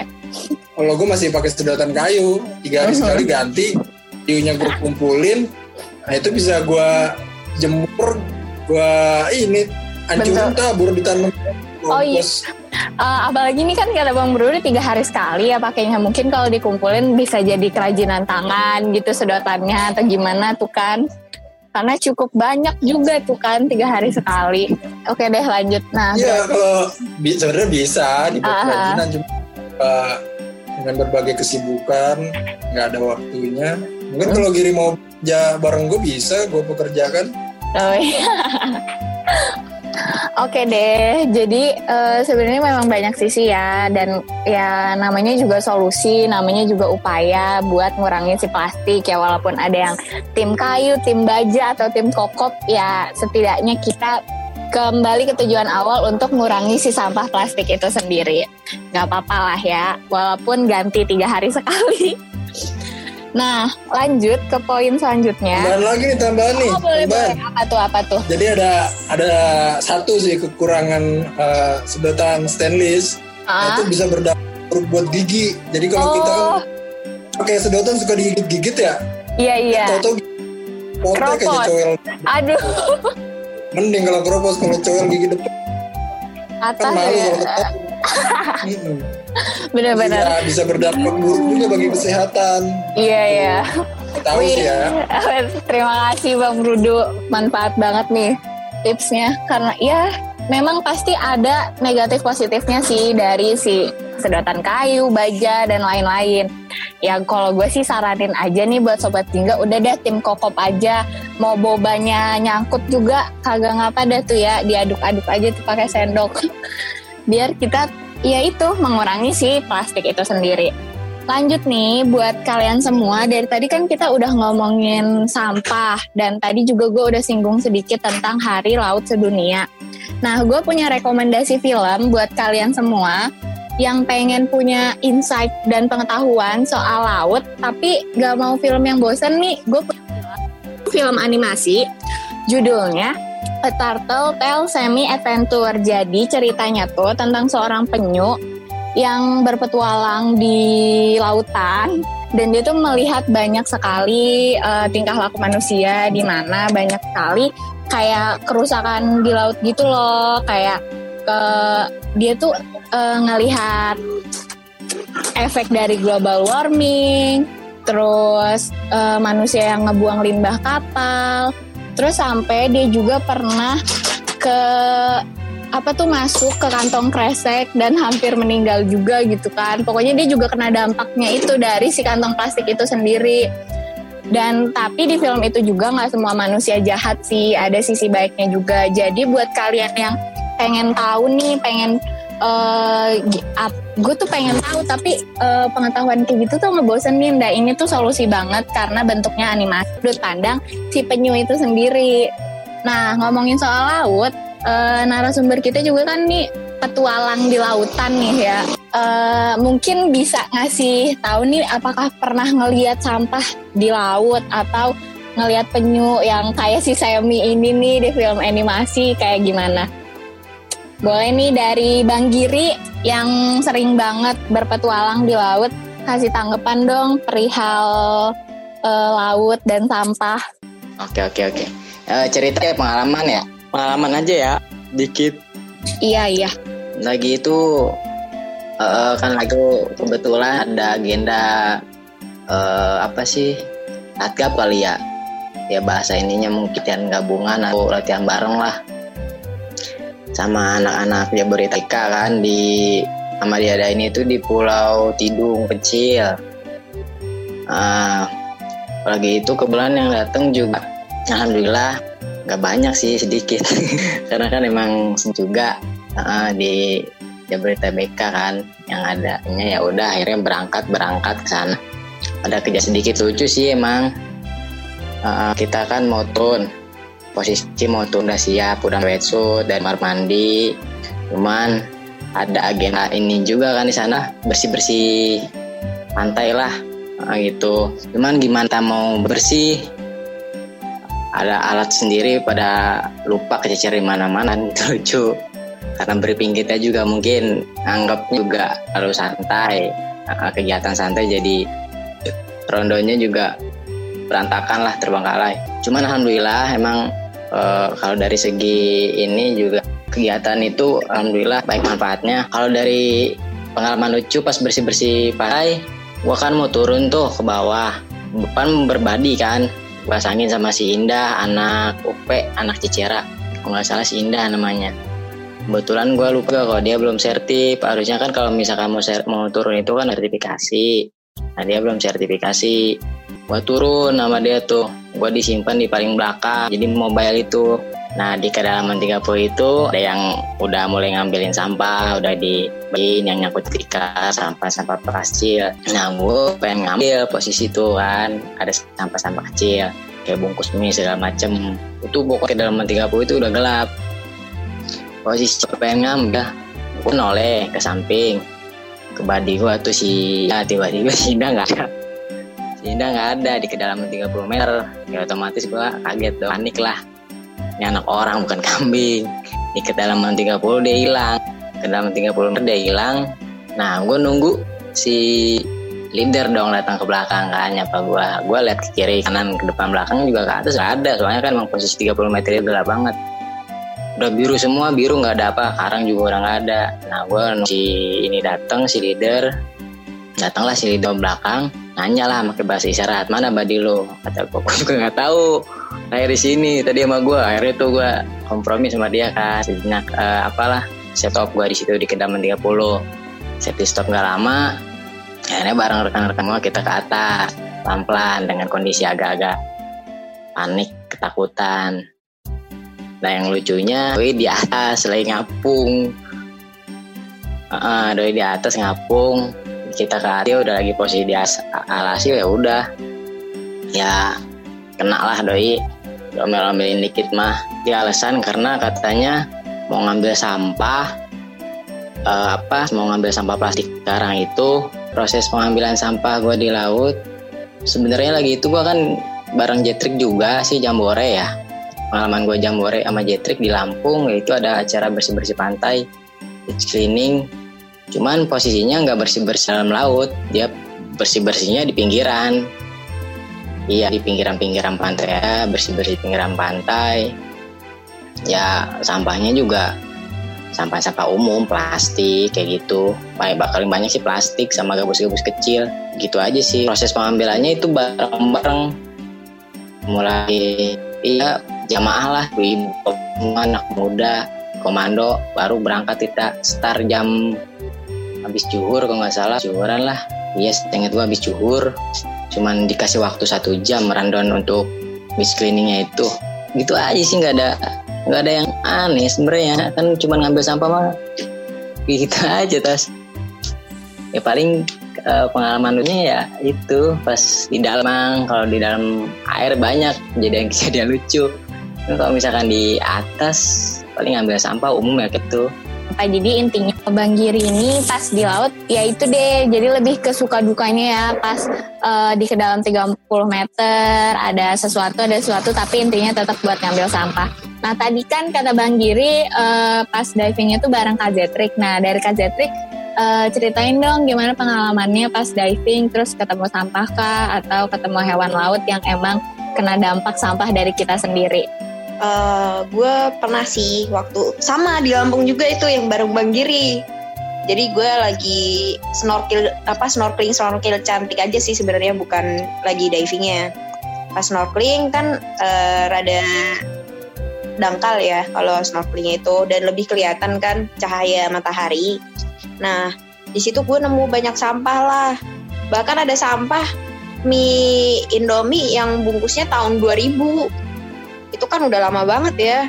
kalau gue masih pakai sedotan kayu. Tiga hari uh -huh. sekali ganti diunya gue kumpulin. Nah itu bisa gue jemur Wah ini anjuran tabur ditanam. Oh iya. Uh, apalagi ini kan kata Bang Bro tiga hari sekali ya pakainya. Mungkin kalau dikumpulin bisa jadi kerajinan tangan gitu sedotannya atau gimana tuh kan. Karena cukup banyak juga tuh kan tiga hari sekali. Oke deh lanjut. Nah. Iya kalau bi sebenarnya bisa dibuat uh -huh. kerajinan cuma uh, dengan berbagai kesibukan nggak ada waktunya. Mungkin hmm. kalau Giri mau ja bareng gue bisa gue pekerjakan Oh iya. Oke deh, jadi uh, sebenarnya memang banyak sisi ya dan ya namanya juga solusi, namanya juga upaya buat ngurangin si plastik ya walaupun ada yang tim kayu, tim baja atau tim kokop ya setidaknya kita kembali ke tujuan awal untuk mengurangi si sampah plastik itu sendiri. Gak apa-apa lah ya, walaupun ganti tiga hari sekali. Nah, lanjut ke poin selanjutnya. Tambahan lagi nih tambahan nih. Oh, boleh, tambahan. boleh. Apa tuh, apa tuh? Jadi ada ada satu sih kekurangan eh, sedotan stainless Ah. itu bisa berdampak buat gigi. Jadi kalau kita kan Oh, pakai sedotan suka digigit-gigit ya. iya, iya. Tahu-tahu potek aja coel. Aduh, Mending kalau keropos kalau coel gigi depan kan atas malu ya. kalau ketahuan. Mm-mm. Bener-bener. Iya, bisa berdampak buruk juga bagi kesehatan. Iya, iya. Tahu sih ya. Terima kasih Bang Rudu, manfaat banget nih tipsnya. Karena ya memang pasti ada negatif positifnya sih dari si sedotan kayu, baja dan lain-lain. Ya kalau gue sih saranin aja nih buat sobat jingga, udah deh tim kokop aja. Mau bobanya nyangkut juga kagak ngapa dah tuh ya, diaduk-aduk aja tuh pakai sendok. Biar kita ya itu mengurangi si plastik itu sendiri. Lanjut nih buat kalian semua dari tadi kan kita udah ngomongin sampah dan tadi juga gue udah singgung sedikit tentang Hari Laut Sedunia. Nah gue punya rekomendasi film buat kalian semua yang pengen punya insight dan pengetahuan soal laut tapi gak mau film yang bosen nih gue punya film, film animasi judulnya A Turtle Tale Semi Adventure. Jadi ceritanya tuh tentang seorang penyu yang berpetualang di lautan dan dia tuh melihat banyak sekali eh, tingkah laku manusia di mana banyak sekali kayak kerusakan di laut gitu loh. Kayak ke dia tuh eh, ngelihat efek dari global warming terus eh, manusia yang ngebuang limbah kapal terus sampai dia juga pernah ke apa tuh masuk ke kantong kresek dan hampir meninggal juga gitu kan. Pokoknya dia juga kena dampaknya itu dari si kantong plastik itu sendiri. Dan tapi di film itu juga nggak semua manusia jahat sih, ada sisi baiknya juga. Jadi buat kalian yang pengen tahu nih, pengen gue tuh pengen tahu tapi eh, pengetahuan kayak gitu tuh ngebosenin. Nah ini tuh solusi banget karena bentuknya animasi sudut pandang si penyu itu sendiri. Nah ngomongin soal laut, eh, narasumber kita juga kan nih petualang di lautan nih ya. Eh, mungkin bisa ngasih tahu nih apakah pernah ngelihat sampah di laut atau ngelihat penyu yang kayak si Semi ini nih di film animasi kayak gimana? Boleh nih dari Bang Giri yang sering banget berpetualang di laut kasih tanggapan dong perihal eh, laut dan sampah. Oke oke oke. Eh, cerita ya pengalaman ya. Pengalaman aja ya. Dikit. Iya iya. Lagi itu eh, kan lagi kebetulan ada agenda eh, apa sih? Atgap kali ya. Ya bahasa ininya mungkin latihan gabungan atau latihan bareng lah. Sama anak-anak Jabodetabek kan di sama diadain itu di Pulau Tidung kecil. Ah, apalagi itu kebetulan yang datang juga alhamdulillah nggak banyak sih sedikit. Karena kan emang juga ah, di Jabodetabek kan yang adanya ya udah akhirnya berangkat berangkat ke sana. Ada kejadian sedikit lucu sih emang. Ah, kita kan mau turun posisi mau turun udah siap udah wetsuit dan kamar mandi. Cuman ada agenda ini juga kan di sana bersih bersih pantai lah Nah, gitu. Cuman gimana mau bersih? Ada alat sendiri pada lupa kececer di mana-mana itu lucu. Karena briefing kita juga mungkin anggap juga harus santai. Nah, kegiatan santai jadi rondonya juga berantakan lah terbengkalai. Cuman alhamdulillah emang eh, kalau dari segi ini juga kegiatan itu alhamdulillah baik manfaatnya. Kalau dari pengalaman lucu pas bersih bersih pantai gua kan mau turun tuh ke bawah. Depan berbadi kan pasangin sama si Indah anak UP anak Cicera. Kalau nggak salah si Indah namanya. Kebetulan gue lupa kalau dia belum sertip harusnya kan kalau misalkan mau ser- mau turun itu kan sertifikasi. Nah dia belum sertifikasi. Gue turun sama dia tuh gue disimpan di paling belakang jadi mobile itu. Nah di kedalaman 30 itu ada yang udah mulai ngambilin sampah udah dibagiin yang nyangkut ketika sampah-sampah kecil. Nah gue pengen ngambil posisi itu kan ada sampah-sampah kecil kayak bungkus mie segala macem. Itu pokoknya kedalaman 30 itu udah gelap. Posisi pengen ngambil gue noleh ke samping. Ke badi gue tuh si ya tiba-tiba si Indah nggak ada si Indah nggak ada di kedalaman 30 meter ya otomatis gue kaget dong. Panik lah. Ini anak orang bukan kambing. Di kedalaman 30 dia hilang. Kedalaman 30 meter dia hilang. Nah gue nunggu si leader dong datang ke belakang kan nyapa gue gue lihat ke kiri kanan ke depan belakang juga ke atas gak ada. Soalnya kan emang posisi 30 meter itu gelap banget. Udah biru semua biru nggak ada apa karang juga udah nggak ada. Nah gue si ini datang si leader datanglah si leader belakang nanya lah pakai bahasa isyarat mana badi lo kata gue gue juga nggak tahu. Lahir di sini tadi sama gue akhirnya tuh gue kompromi sama dia kan sejenak uh, apalah stop gue di situ di kedaman 30 safety stop nggak lama akhirnya bareng rekan-rekan gue kita ke atas pelan-pelan dengan kondisi agak-agak panik ketakutan. Nah yang lucunya doi di atas lagi ngapung. Uh, doi di atas ngapung kita ke dia udah lagi posisi di alasi ya udah. Ya kena lah doi. Omel-omelin dikit mah. Dia alasan karena katanya mau ngambil sampah uh, apa mau ngambil sampah plastik sekarang itu. Proses pengambilan sampah gue di laut sebenarnya lagi itu gue kan bareng Jetrik juga sih Jambore ya. Pengalaman gue Jambore sama Jetrik di Lampung yaitu ada acara bersih-bersih pantai beach cleaning Cuman posisinya nggak bersih-bersih dalam laut, dia bersih-bersihnya di pinggiran. Iya di pinggiran-pinggiran pantai ya, bersih-bersih pinggiran pantai. Ya sampahnya juga sampah-sampah umum, plastik kayak gitu. Paling bakal banyak sih plastik sama gabus-gabus kecil. Gitu aja sih. Proses pengambilannya itu bareng-bareng. Mulai iya jamaah lah, ibu, anak muda, komando baru berangkat kita start jam habis juhur kalau nggak salah juhuran lah. Iya yes, ingat gua habis juhur. Cuman dikasih waktu satu jam rundown untuk miss cleaningnya itu. Gitu aja sih nggak ada nggak ada yang aneh sebenarnya. Kan cuma ngambil sampah mah gitu aja tas. Ya paling uh, pengalaman ya itu. Pas di dalam kalau di dalam air banyak jadi yang kejadian lucu. Kalau misalkan di atas paling ngambil sampah umum ya gitu. Jadi intinya Bang Giri ini pas di laut ya itu deh. Jadi lebih ke suka dukanya ya pas uh, di ke dalam 30 meter ada sesuatu ada sesuatu tapi intinya tetap buat ngambil sampah. Nah tadi kan kata Bang Giri uh, pas divingnya tuh bareng Kak Zetrik. Nah dari Kak Zetrik uh, ceritain dong gimana pengalamannya pas diving terus ketemu sampah kah atau ketemu hewan laut yang emang kena dampak sampah dari kita sendiri eh, gue pernah sih waktu sama di Lampung juga itu yang bareng Bang Giri. Jadi gue lagi snorkel apa snorkeling snorkel cantik aja sih sebenarnya bukan lagi divingnya. Pas snorkeling kan uh, rada dangkal ya kalau snorkelingnya itu dan lebih kelihatan kan cahaya matahari. Nah di situ gue nemu banyak sampah lah. Bahkan ada sampah mie Indomie yang bungkusnya tahun 2000 itu kan udah lama banget ya.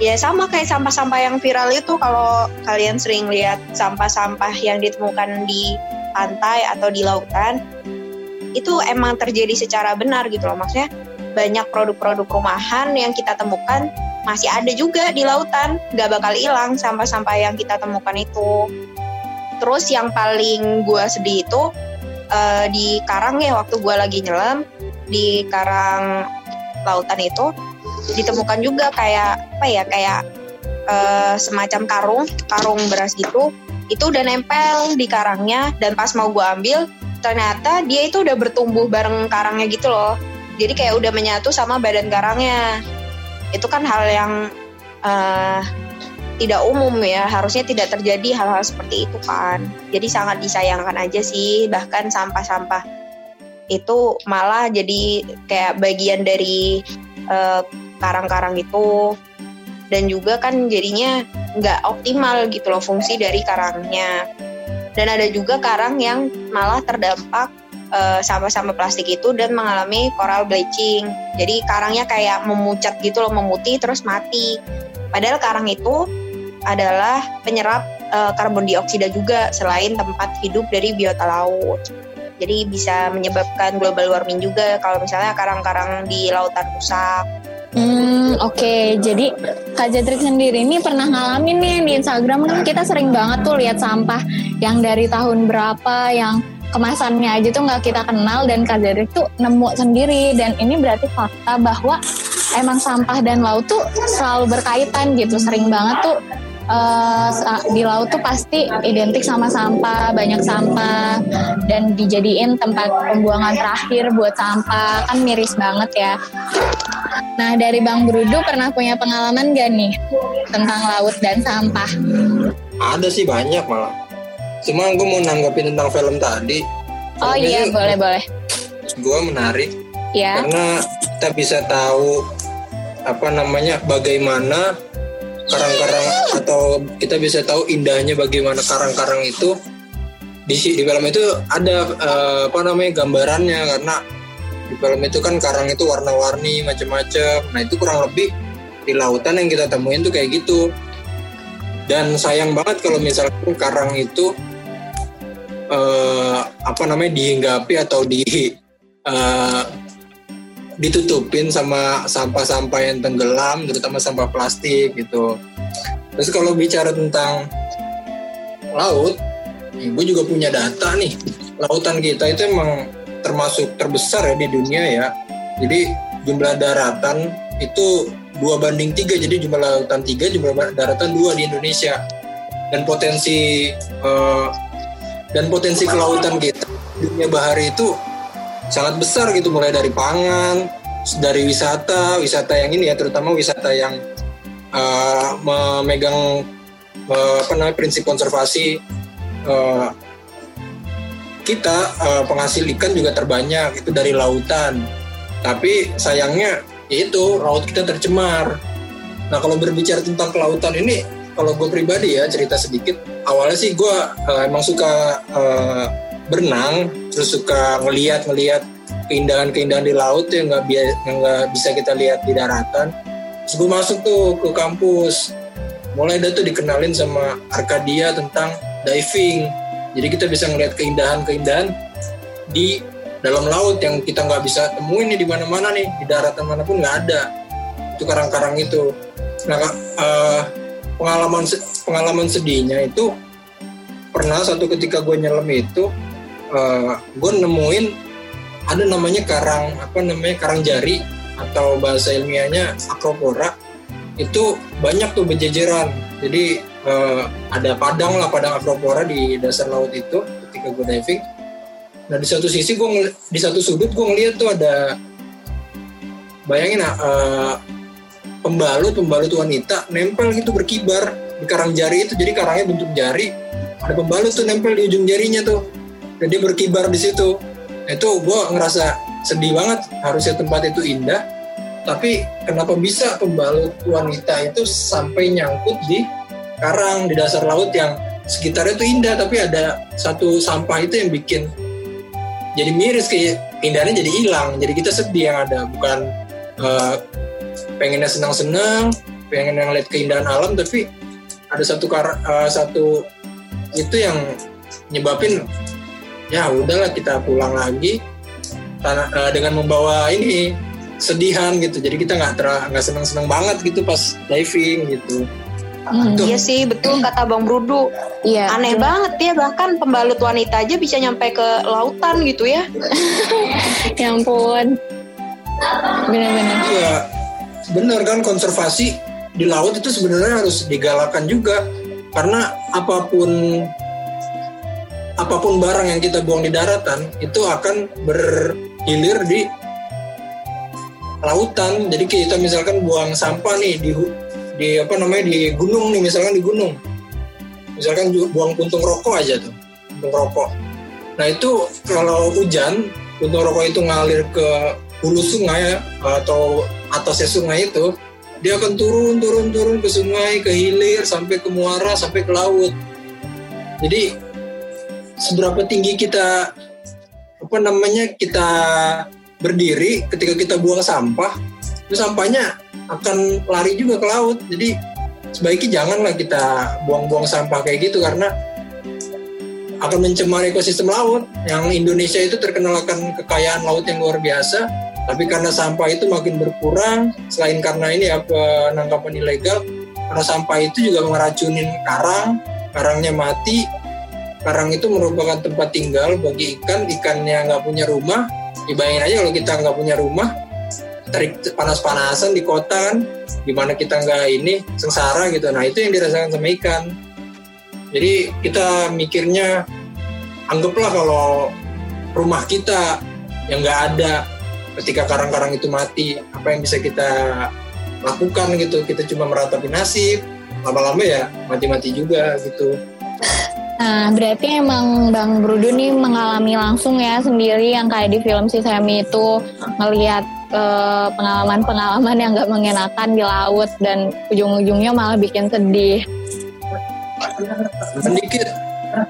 Ya sama kayak sampah-sampah yang viral itu kalau kalian sering lihat sampah-sampah yang ditemukan di pantai atau di lautan itu emang terjadi secara benar gitu loh. Maksudnya banyak produk-produk rumahan yang kita temukan masih ada juga di lautan. Gak bakal hilang sampah-sampah yang kita temukan itu. Terus yang paling gue sedih itu uh, di karang ya waktu gue lagi nyelam di karang lautan itu ditemukan juga kayak apa ya kayak uh, semacam karung karung beras gitu. Itu udah nempel di karangnya dan pas mau gue ambil ternyata dia itu udah bertumbuh bareng karangnya gitu loh. Jadi kayak udah menyatu sama badan karangnya. Itu kan hal yang uh, tidak umum ya. Harusnya tidak terjadi hal-hal seperti itu kan jadi sangat disayangkan aja sih. Bahkan sampah-sampah itu malah jadi kayak bagian dari uh, karang-karang itu. Dan juga kan jadinya nggak optimal gitu loh fungsi dari karangnya. Dan ada juga karang yang malah terdampak uh, sampah-sampah plastik itu dan mengalami coral bleaching. Jadi karangnya kayak memucat gitu loh memutih terus mati. Padahal karang itu adalah penyerap uh, karbon dioksida juga selain tempat hidup dari biota laut. Jadi bisa menyebabkan global warming juga kalau misalnya karang-karang di lautan rusak Hmm, oke. Okay. Jadi Kak Jatrik sendiri ini pernah ngalamin nih di Instagram kan kita sering banget tuh lihat sampah yang dari tahun berapa yang kemasannya aja tuh nggak kita kenal dan Kak Zedrick tuh nemu sendiri dan ini berarti fakta bahwa emang sampah dan laut tuh selalu berkaitan gitu sering banget tuh uh, di laut tuh pasti identik sama sampah, banyak sampah dan dijadiin tempat pembuangan terakhir buat sampah kan miris banget ya. Nah dari Bang Brudu pernah punya pengalaman gak nih tentang laut dan sampah? Ada sih banyak malah. Cuma gue mau nanggapin tentang film tadi. Oh iya boleh boleh. Gue menarik. Ya. Karena kita bisa tahu apa namanya bagaimana karang-karang atau kita bisa tahu indahnya bagaimana karang-karang itu. Di di film itu ada uh, apa namanya gambarannya. Karena di film itu kan karang itu warna-warni macam-macam nah itu kurang lebih di lautan yang kita temuin tuh kayak gitu. Dan sayang banget kalau misalkan karang itu uh, apa namanya dihinggapi atau di uh, ditutupin sama sampah-sampah yang tenggelam, terutama sampah plastik gitu. Terus kalau bicara tentang laut, ibu juga punya data nih. Lautan kita itu emang termasuk terbesar ya di dunia ya. Jadi jumlah daratan itu dua banding tiga, jadi jumlah lautan tiga, jumlah daratan dua di Indonesia. Dan potensi uh, dan potensi kelautan kita dunia bahari itu sangat besar gitu mulai dari pangan dari wisata wisata yang ini ya terutama wisata yang uh, memegang uh, apa namanya prinsip konservasi uh, kita uh, penghasil ikan juga terbanyak itu dari lautan. Tapi sayangnya itu laut kita tercemar. Nah kalau berbicara tentang kelautan ini kalau gue pribadi ya cerita sedikit awalnya sih gue uh, emang suka uh, berenang terus suka ngeliat ngeliat keindahan-keindahan di laut yang nggak nggak bisa kita lihat di daratan. Terus gue masuk tuh ke kampus. Mulai dah tuh dikenalin sama Arkadia tentang diving. Jadi kita bisa ngeliat keindahan-keindahan di dalam laut yang kita nggak bisa temuin nih di mana-mana nih di daratan mana pun nggak ada. Itu karang-karang itu. Nah uh, pengalaman pengalaman sedihnya itu pernah satu ketika gue nyelam itu uh, gue nemuin ada namanya karang apa namanya karang jari atau bahasa ilmiahnya acropora itu banyak tuh berjejeran. Jadi uh, ada padang lah padang acropora di dasar laut itu ketika gue diving. Nah di satu sisi gue di satu sudut gue ngeliat tuh ada bayangin uh, pembalut pembalut wanita nempel gitu berkibar di karang jari itu. Jadi karangnya bentuk jari ada pembalut tuh nempel di ujung jarinya tuh jadi berkibar di situ. Itu gue ngerasa sedih banget. Harusnya tempat itu indah. Tapi kenapa bisa pembalut wanita itu sampai nyangkut di karang di dasar laut yang sekitarnya itu indah tapi ada satu sampah itu yang bikin jadi miris kayak indahnya jadi hilang. Jadi kita sedih yang ada. Bukan uh, pengennya senang-senang pengen yang lihat keindahan alam tapi ada satu uh, satu itu yang nyebabin ya udahlah kita pulang lagi karena uh, dengan membawa ini sedihan gitu jadi kita nggak nggak seneng seneng banget gitu pas diving gitu Hmm, iya sih betul kata Bang Brudu. Iya. Aneh betul. banget ya bahkan pembalut wanita aja bisa nyampe ke lautan gitu ya. ya ampun. Benar-benar. Iya. Benar kan konservasi di laut itu sebenarnya harus digalakan juga karena apa pun apa pun barang yang kita buang di daratan itu akan berhilir di lautan. Jadi kita misalkan buang sampah nih di di apa namanya di gunung nih misalkan di gunung. Misalkan buang puntung rokok aja tuh, puntung rokok. Nah itu kalau hujan, puntung rokok itu ngalir ke hulu sungai atau atasnya sungai itu, dia akan turun turun turun ke sungai, ke hilir sampai ke muara sampai ke laut. Jadi seberapa tinggi kita apa namanya kita berdiri ketika kita buang sampah itu sampahnya akan lari juga ke laut. Jadi sebaiknya janganlah kita buang-buang sampah kayak gitu karena akan mencemari ekosistem laut. Yang Indonesia itu terkenal akan kekayaan laut yang luar biasa tapi karena sampah itu makin berkurang selain karena ini ya penangkapan ilegal karena sampah itu juga meracunin karang karangnya mati karang itu merupakan tempat tinggal bagi ikan. Ikannya nggak punya rumah. Dibayangin aja kalau kita nggak punya rumah. Tarik panas-panasan di kota kan. Gimana kita nggak ini sengsara gitu. Nah itu yang dirasakan sama ikan. Jadi kita mikirnya anggaplah kalau rumah kita yang nggak ada ketika karang-karang itu mati apa yang bisa kita lakukan gitu? Kita cuma meratapi nasib. Lama-lama ya mati-mati juga gitu Nah, berarti emang Bang Brudu nih mengalami langsung ya sendiri yang kayak di film si Semi itu ngelihat eh, pengalaman-pengalaman yang gak mengenakan di laut dan ujung-ujungnya malah bikin sedih. sedikit.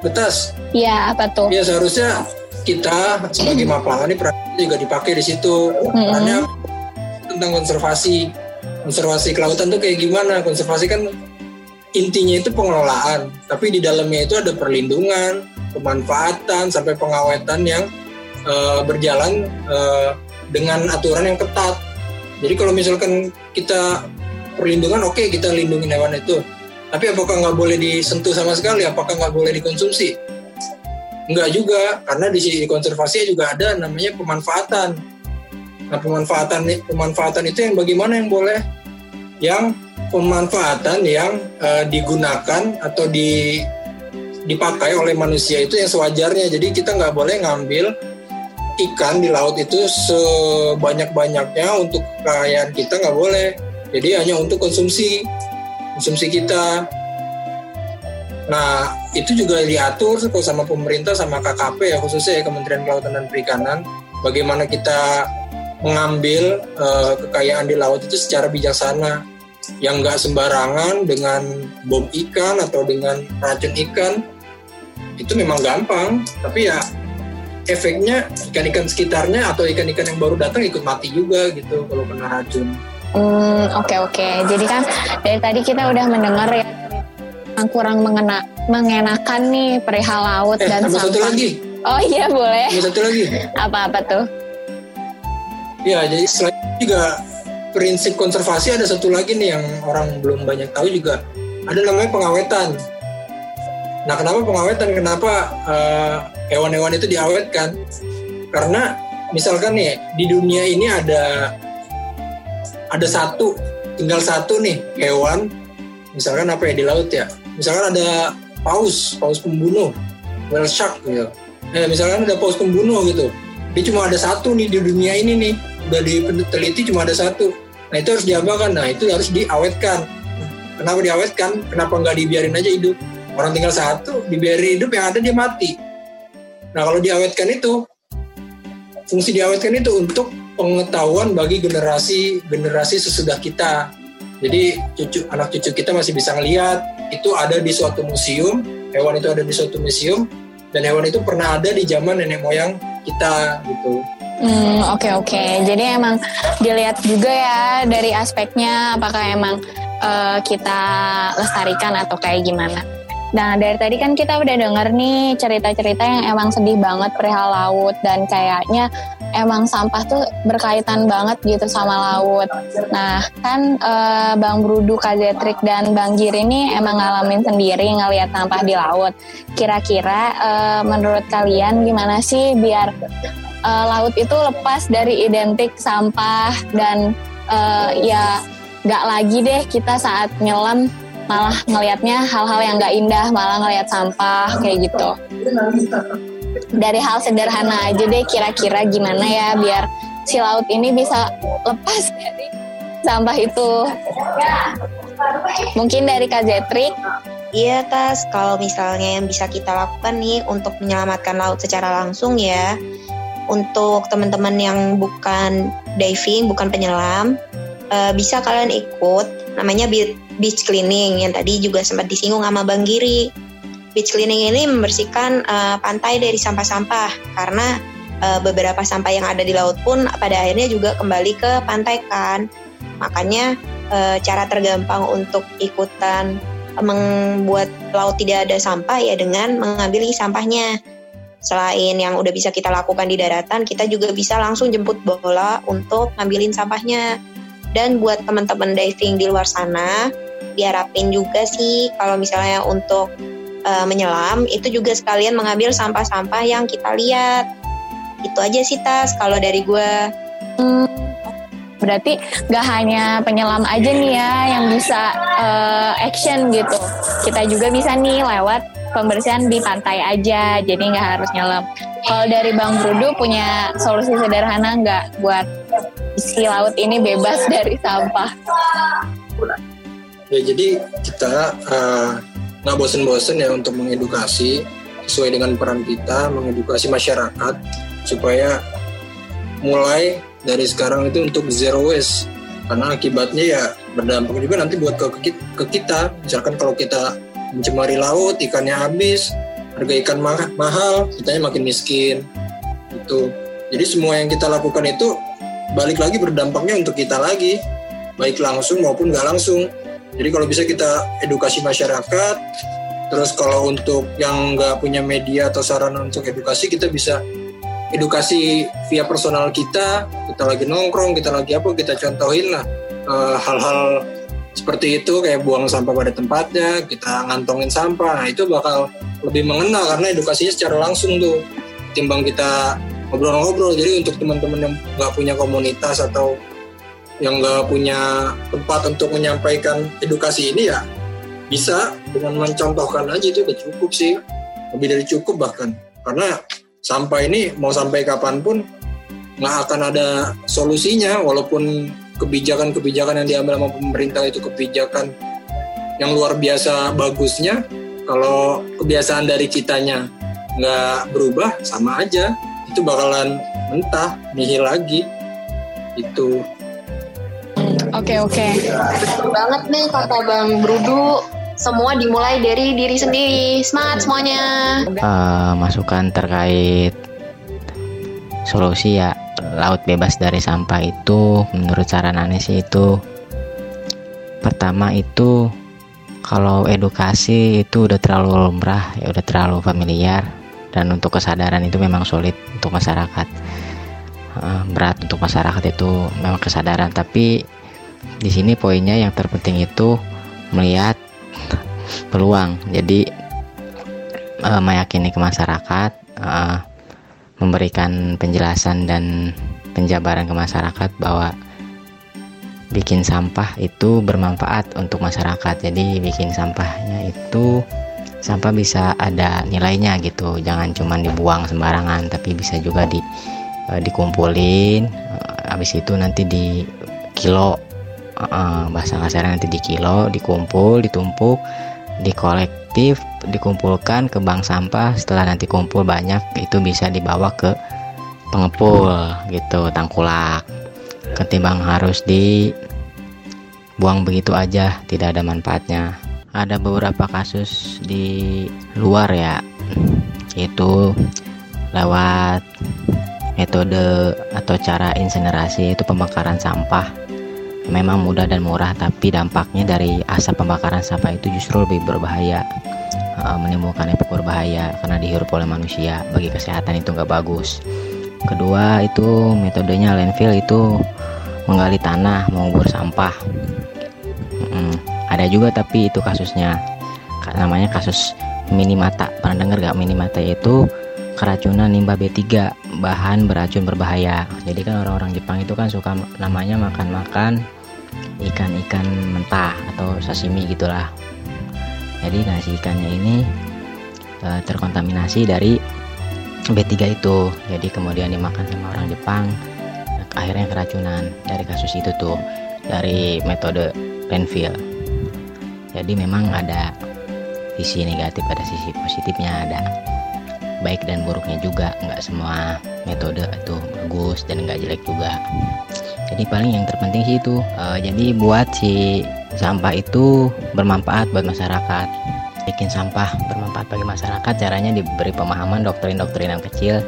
Betas. Iya, apa tuh? ya seharusnya kita sebagai Mapala ini peran juga dipakai di situ. Perannya tentang konservasi. Konservasi kelautan tuh kayak gimana? Konservasi kan intinya itu pengelolaan tapi di dalamnya itu ada perlindungan pemanfaatan sampai pengawetan yang eh, berjalan eh, dengan aturan yang ketat jadi kalau misalkan kita perlindungan oke kita lindungi hewan itu tapi apakah nggak boleh disentuh sama sekali apakah nggak boleh dikonsumsi Enggak juga, karena di sisi konservasi juga ada namanya pemanfaatan. Nah, pemanfaatan pemanfaatan itu yang bagaimana yang boleh? Yang pemanfaatan yang eh, digunakan atau di dipakai oleh manusia itu yang sewajarnya. Jadi kita nggak boleh ngambil ikan di laut itu sebanyak-banyaknya untuk kekayaan kita nggak boleh. Jadi hanya untuk konsumsi konsumsi kita. Nah, itu juga diatur sama pemerintah sama KKP ya khususnya ya Kementerian Kelautan dan Perikanan bagaimana kita mengambil eh, kekayaan di laut itu secara bijaksana yang nggak sembarangan dengan bom ikan atau dengan racun ikan itu memang gampang tapi ya efeknya ikan-ikan sekitarnya atau ikan-ikan yang baru datang ikut mati juga gitu kalau kena racun Hmm, oke oke. Jadi kan dari tadi kita udah mendengar ya yang kurang mengena mengenakan nih perihal laut eh dan tambah satu sampah. lagi Oh iya boleh. tambah satu lagi Apa-apa tuh? Ya, jadi selain juga prinsip konservasi ada satu lagi nih yang orang belum banyak tahu juga. Ada namanya pengawetan. Nah, kenapa pengawetan? Kenapa eh, hewan-hewan itu diawetkan? Karena misalkan nih di dunia ini ada ada satu, tinggal satu nih hewan, misalkan apa ya di laut ya? Misalkan ada paus, paus pembunuh, whale shark gitu. Nah, misalkan ada paus pembunuh gitu. Dia cuma ada satu nih di dunia ini nih, udah diteliti cuma ada satu. Nah itu harus diapakan, nah itu harus diawetkan. Kenapa diawetkan? Kenapa nggak dibiarin aja hidup? Orang tinggal satu, dibiarin hidup yang ada dia mati. Nah kalau diawetkan itu, fungsi diawetkan itu untuk pengetahuan bagi generasi generasi sesudah kita. Jadi cucu anak cucu kita masih bisa ngelihat itu ada di suatu museum, hewan itu ada di suatu museum dan hewan itu pernah ada di zaman nenek moyang kita gitu. Hmm, oke oke. Jadi emang dilihat juga ya dari aspeknya apakah emang eh, kita lestarikan atau kayak gimana. Nah dari tadi kan kita udah denger nih cerita-cerita yang emang sedih banget perihal laut dan kayaknya emang sampah tuh berkaitan banget gitu sama laut. Nah kan eh, Bang Brudu, Kak Zetrik, dan Bang Giri ini emang ngalamin sendiri ngelihat sampah di laut. Kira-kira eh, menurut kalian gimana sih biar eh, laut itu lepas dari identik sampah dan eh, ya nggak lagi deh kita saat nyelam malah ngelihatnya hal-hal yang nggak indah malah ngelihat sampah kayak gitu. Dari hal sederhana aja deh kira-kira gimana ya biar si laut ini bisa lepas dari sampah itu. Mungkin dari Kak Zetrik? Iya Tas, kalau misalnya yang bisa kita lakukan nih untuk menyelamatkan laut secara langsung ya, untuk teman-teman yang bukan diving, bukan penyelam, eh, bisa kalian ikut namanya be- beach cleaning yang tadi juga sempat disinggung sama Bang Giri. Beach cleaning ini membersihkan eh, pantai dari sampah-sampah karena eh, beberapa sampah yang ada di laut pun pada akhirnya juga kembali ke pantai kan. Makanya eh, cara tergampang untuk ikutan membuat laut tidak ada sampah ya dengan mengambil sampahnya. Selain yang udah bisa kita lakukan di daratan, kita juga bisa langsung jemput bola untuk ngambilin sampahnya. Dan buat teman-teman diving di luar sana, diharapin juga sih kalau misalnya untuk uh, menyelam itu juga sekalian mengambil sampah-sampah yang kita lihat. Itu aja sih tas kalau dari gue. Hmm, berarti gak hanya penyelam aja nih ya yang bisa uh, action gitu. Kita juga bisa nih lewat pembersihan di pantai aja, jadi nggak harus nyelam. Kalau dari Bang Brudu punya solusi sederhana nggak buat isi laut ini bebas dari sampah? Ya jadi kita uh, bosen-bosen ya untuk mengedukasi sesuai dengan peran kita mengedukasi masyarakat supaya mulai dari sekarang itu untuk zero waste karena akibatnya ya berdampak juga nanti buat ke, ke kita misalkan kalau kita mencemari laut ikannya habis harga ikan ma mahal kitanya makin miskin itu jadi semua yang kita lakukan itu balik lagi berdampaknya untuk kita lagi baik langsung maupun nggak langsung. Jadi kalau bisa kita edukasi masyarakat, terus kalau untuk yang nggak punya media atau sarana untuk edukasi, kita bisa edukasi via personal kita, kita lagi nongkrong, kita lagi apa, kita contohin lah eh, hal-hal seperti itu kayak buang sampah pada tempatnya, kita ngantongin sampah, nah itu bakal lebih mengenal karena edukasinya secara langsung tuh, timbang kita ngobrol-ngobrol. Jadi untuk teman-teman yang nggak punya komunitas atau yang nggak punya tempat untuk menyampaikan edukasi ini ya bisa dengan mencontohkan aja itu udah cukup sih. Lebih dari cukup bahkan. Karena sampah ini mau sampai kapan pun nggak akan ada solusinya walaupun kebijakan-kebijakan yang diambil sama pemerintah itu kebijakan yang luar biasa bagusnya kalau kebiasaan dari kitanya nggak berubah sama aja itu bakalan mentah nihil lagi itu Oke oke. Betul banget nih kata Bang Brudu. Semua dimulai dari diri sendiri. Semangat semuanya. Uh, masukan terkait solusi ya laut bebas dari sampah itu menurut saran aneh sih itu pertama itu kalau edukasi itu udah terlalu lumrah ya udah terlalu familiar dan untuk kesadaran itu memang sulit untuk masyarakat. Uh, berat untuk masyarakat itu memang kesadaran tapi di sini poinnya yang terpenting itu melihat peluang. Jadi uh, meyakini ke masyarakat uh, memberikan penjelasan dan penjabaran ke masyarakat bahwa bikin sampah itu bermanfaat untuk masyarakat. Jadi bikin sampahnya itu sampah bisa ada nilainya gitu. Jangan cuma dibuang sembarangan tapi bisa juga di uh, dikumpulin uh, habis itu nanti di kilo uh, bahasa kasarnya nanti di kilo dikumpul ditumpuk dikolektif dikumpulkan ke bank sampah. Setelah nanti kumpul banyak itu bisa dibawa ke pengepul gitu tangkulak. Ketimbang harus dibuang begitu aja tidak ada manfaatnya. Ada beberapa kasus di luar ya itu lewat metode atau cara insinerasi itu pembakaran sampah. Memang mudah dan murah tapi dampaknya dari asap pembakaran sampah itu justru lebih berbahaya uh, menimbulkan efek berbahaya karena dihirup oleh manusia bagi kesehatan itu nggak bagus. Kedua itu metodenya landfill itu menggali tanah mengubur sampah. Hmm, ada juga tapi itu kasusnya. Namanya kasus minimata. Pernah dengar gak minimata itu keracunan limbah B3 bahan beracun berbahaya. Jadi kan orang-orang Jepang itu kan suka namanya makan-makan ikan-ikan mentah atau sashimi gitulah jadi nasi ikannya ini e, terkontaminasi dari B3 itu. Jadi kemudian dimakan sama orang Jepang akhirnya keracunan dari kasus itu tuh dari metode landfill jadi memang ada sisi negatif ada sisi positifnya ada baik dan buruknya juga. Nggak semua metode itu bagus dan nggak jelek juga. Jadi paling yang terpenting sih itu uh, jadi buat si sampah itu bermanfaat buat masyarakat. Bikin sampah bermanfaat bagi masyarakat caranya diberi pemahaman doktrin-doktrin yang kecil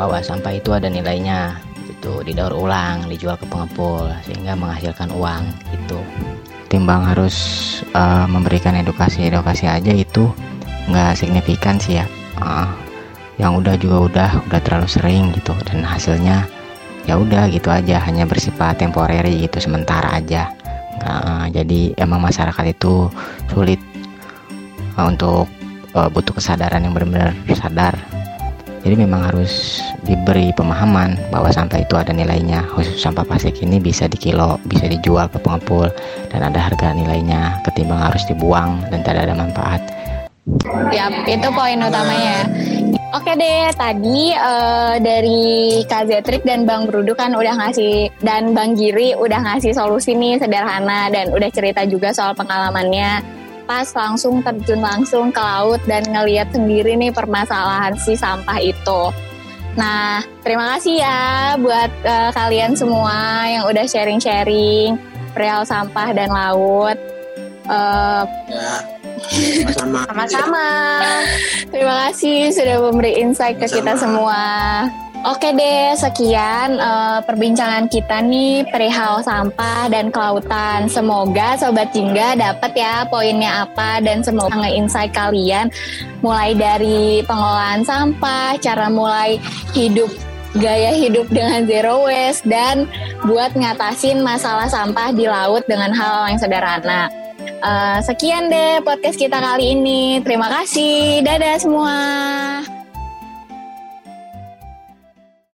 bahwa sampah itu ada nilainya itu didaur ulang dijual ke pengepul sehingga menghasilkan uang itu timbang harus uh, memberikan edukasi edukasi aja itu nggak signifikan sih ya. Uh, yang udah juga udah udah terlalu sering gitu. Dan hasilnya ya udah gitu aja hanya bersifat temporary gitu sementara aja jadi emang masyarakat itu sulit uh, untuk uh, butuh kesadaran yang benar-benar sadar. Jadi memang harus diberi pemahaman bahwa sampah itu ada nilainya. Khusus sampah plastik ini bisa dikilo bisa dijual ke pengepul dan ada harga nilainya ketimbang harus dibuang dan tidak ada manfaat Yap, itu poin utamanya. Oke deh, tadi uh, dari Kak Zetrik dan Bang Brudu kan udah ngasih dan Bang Giri udah ngasih solusi nih sederhana dan udah cerita juga soal pengalamannya pas langsung terjun langsung ke laut dan ngeliat sendiri nih permasalahan si sampah itu. Nah, terima kasih ya buat uh, kalian semua yang udah sharing-sharing perihal sampah dan laut. Uh, ya, sama-sama. Sama-sama. Terima kasih sudah memberi insight ke kita semua. Oke deh, sekian uh, perbincangan kita nih perihal sampah dan kelautan. Semoga Sobat Jingga dapat ya poinnya apa dan semoga nge-insight kalian mulai dari pengelolaan sampah, cara mulai hidup gaya hidup dengan zero waste dan buat ngatasin masalah sampah di laut dengan hal yang sederhana. Uh, sekian deh podcast kita kali ini. Terima kasih. Dadah semua.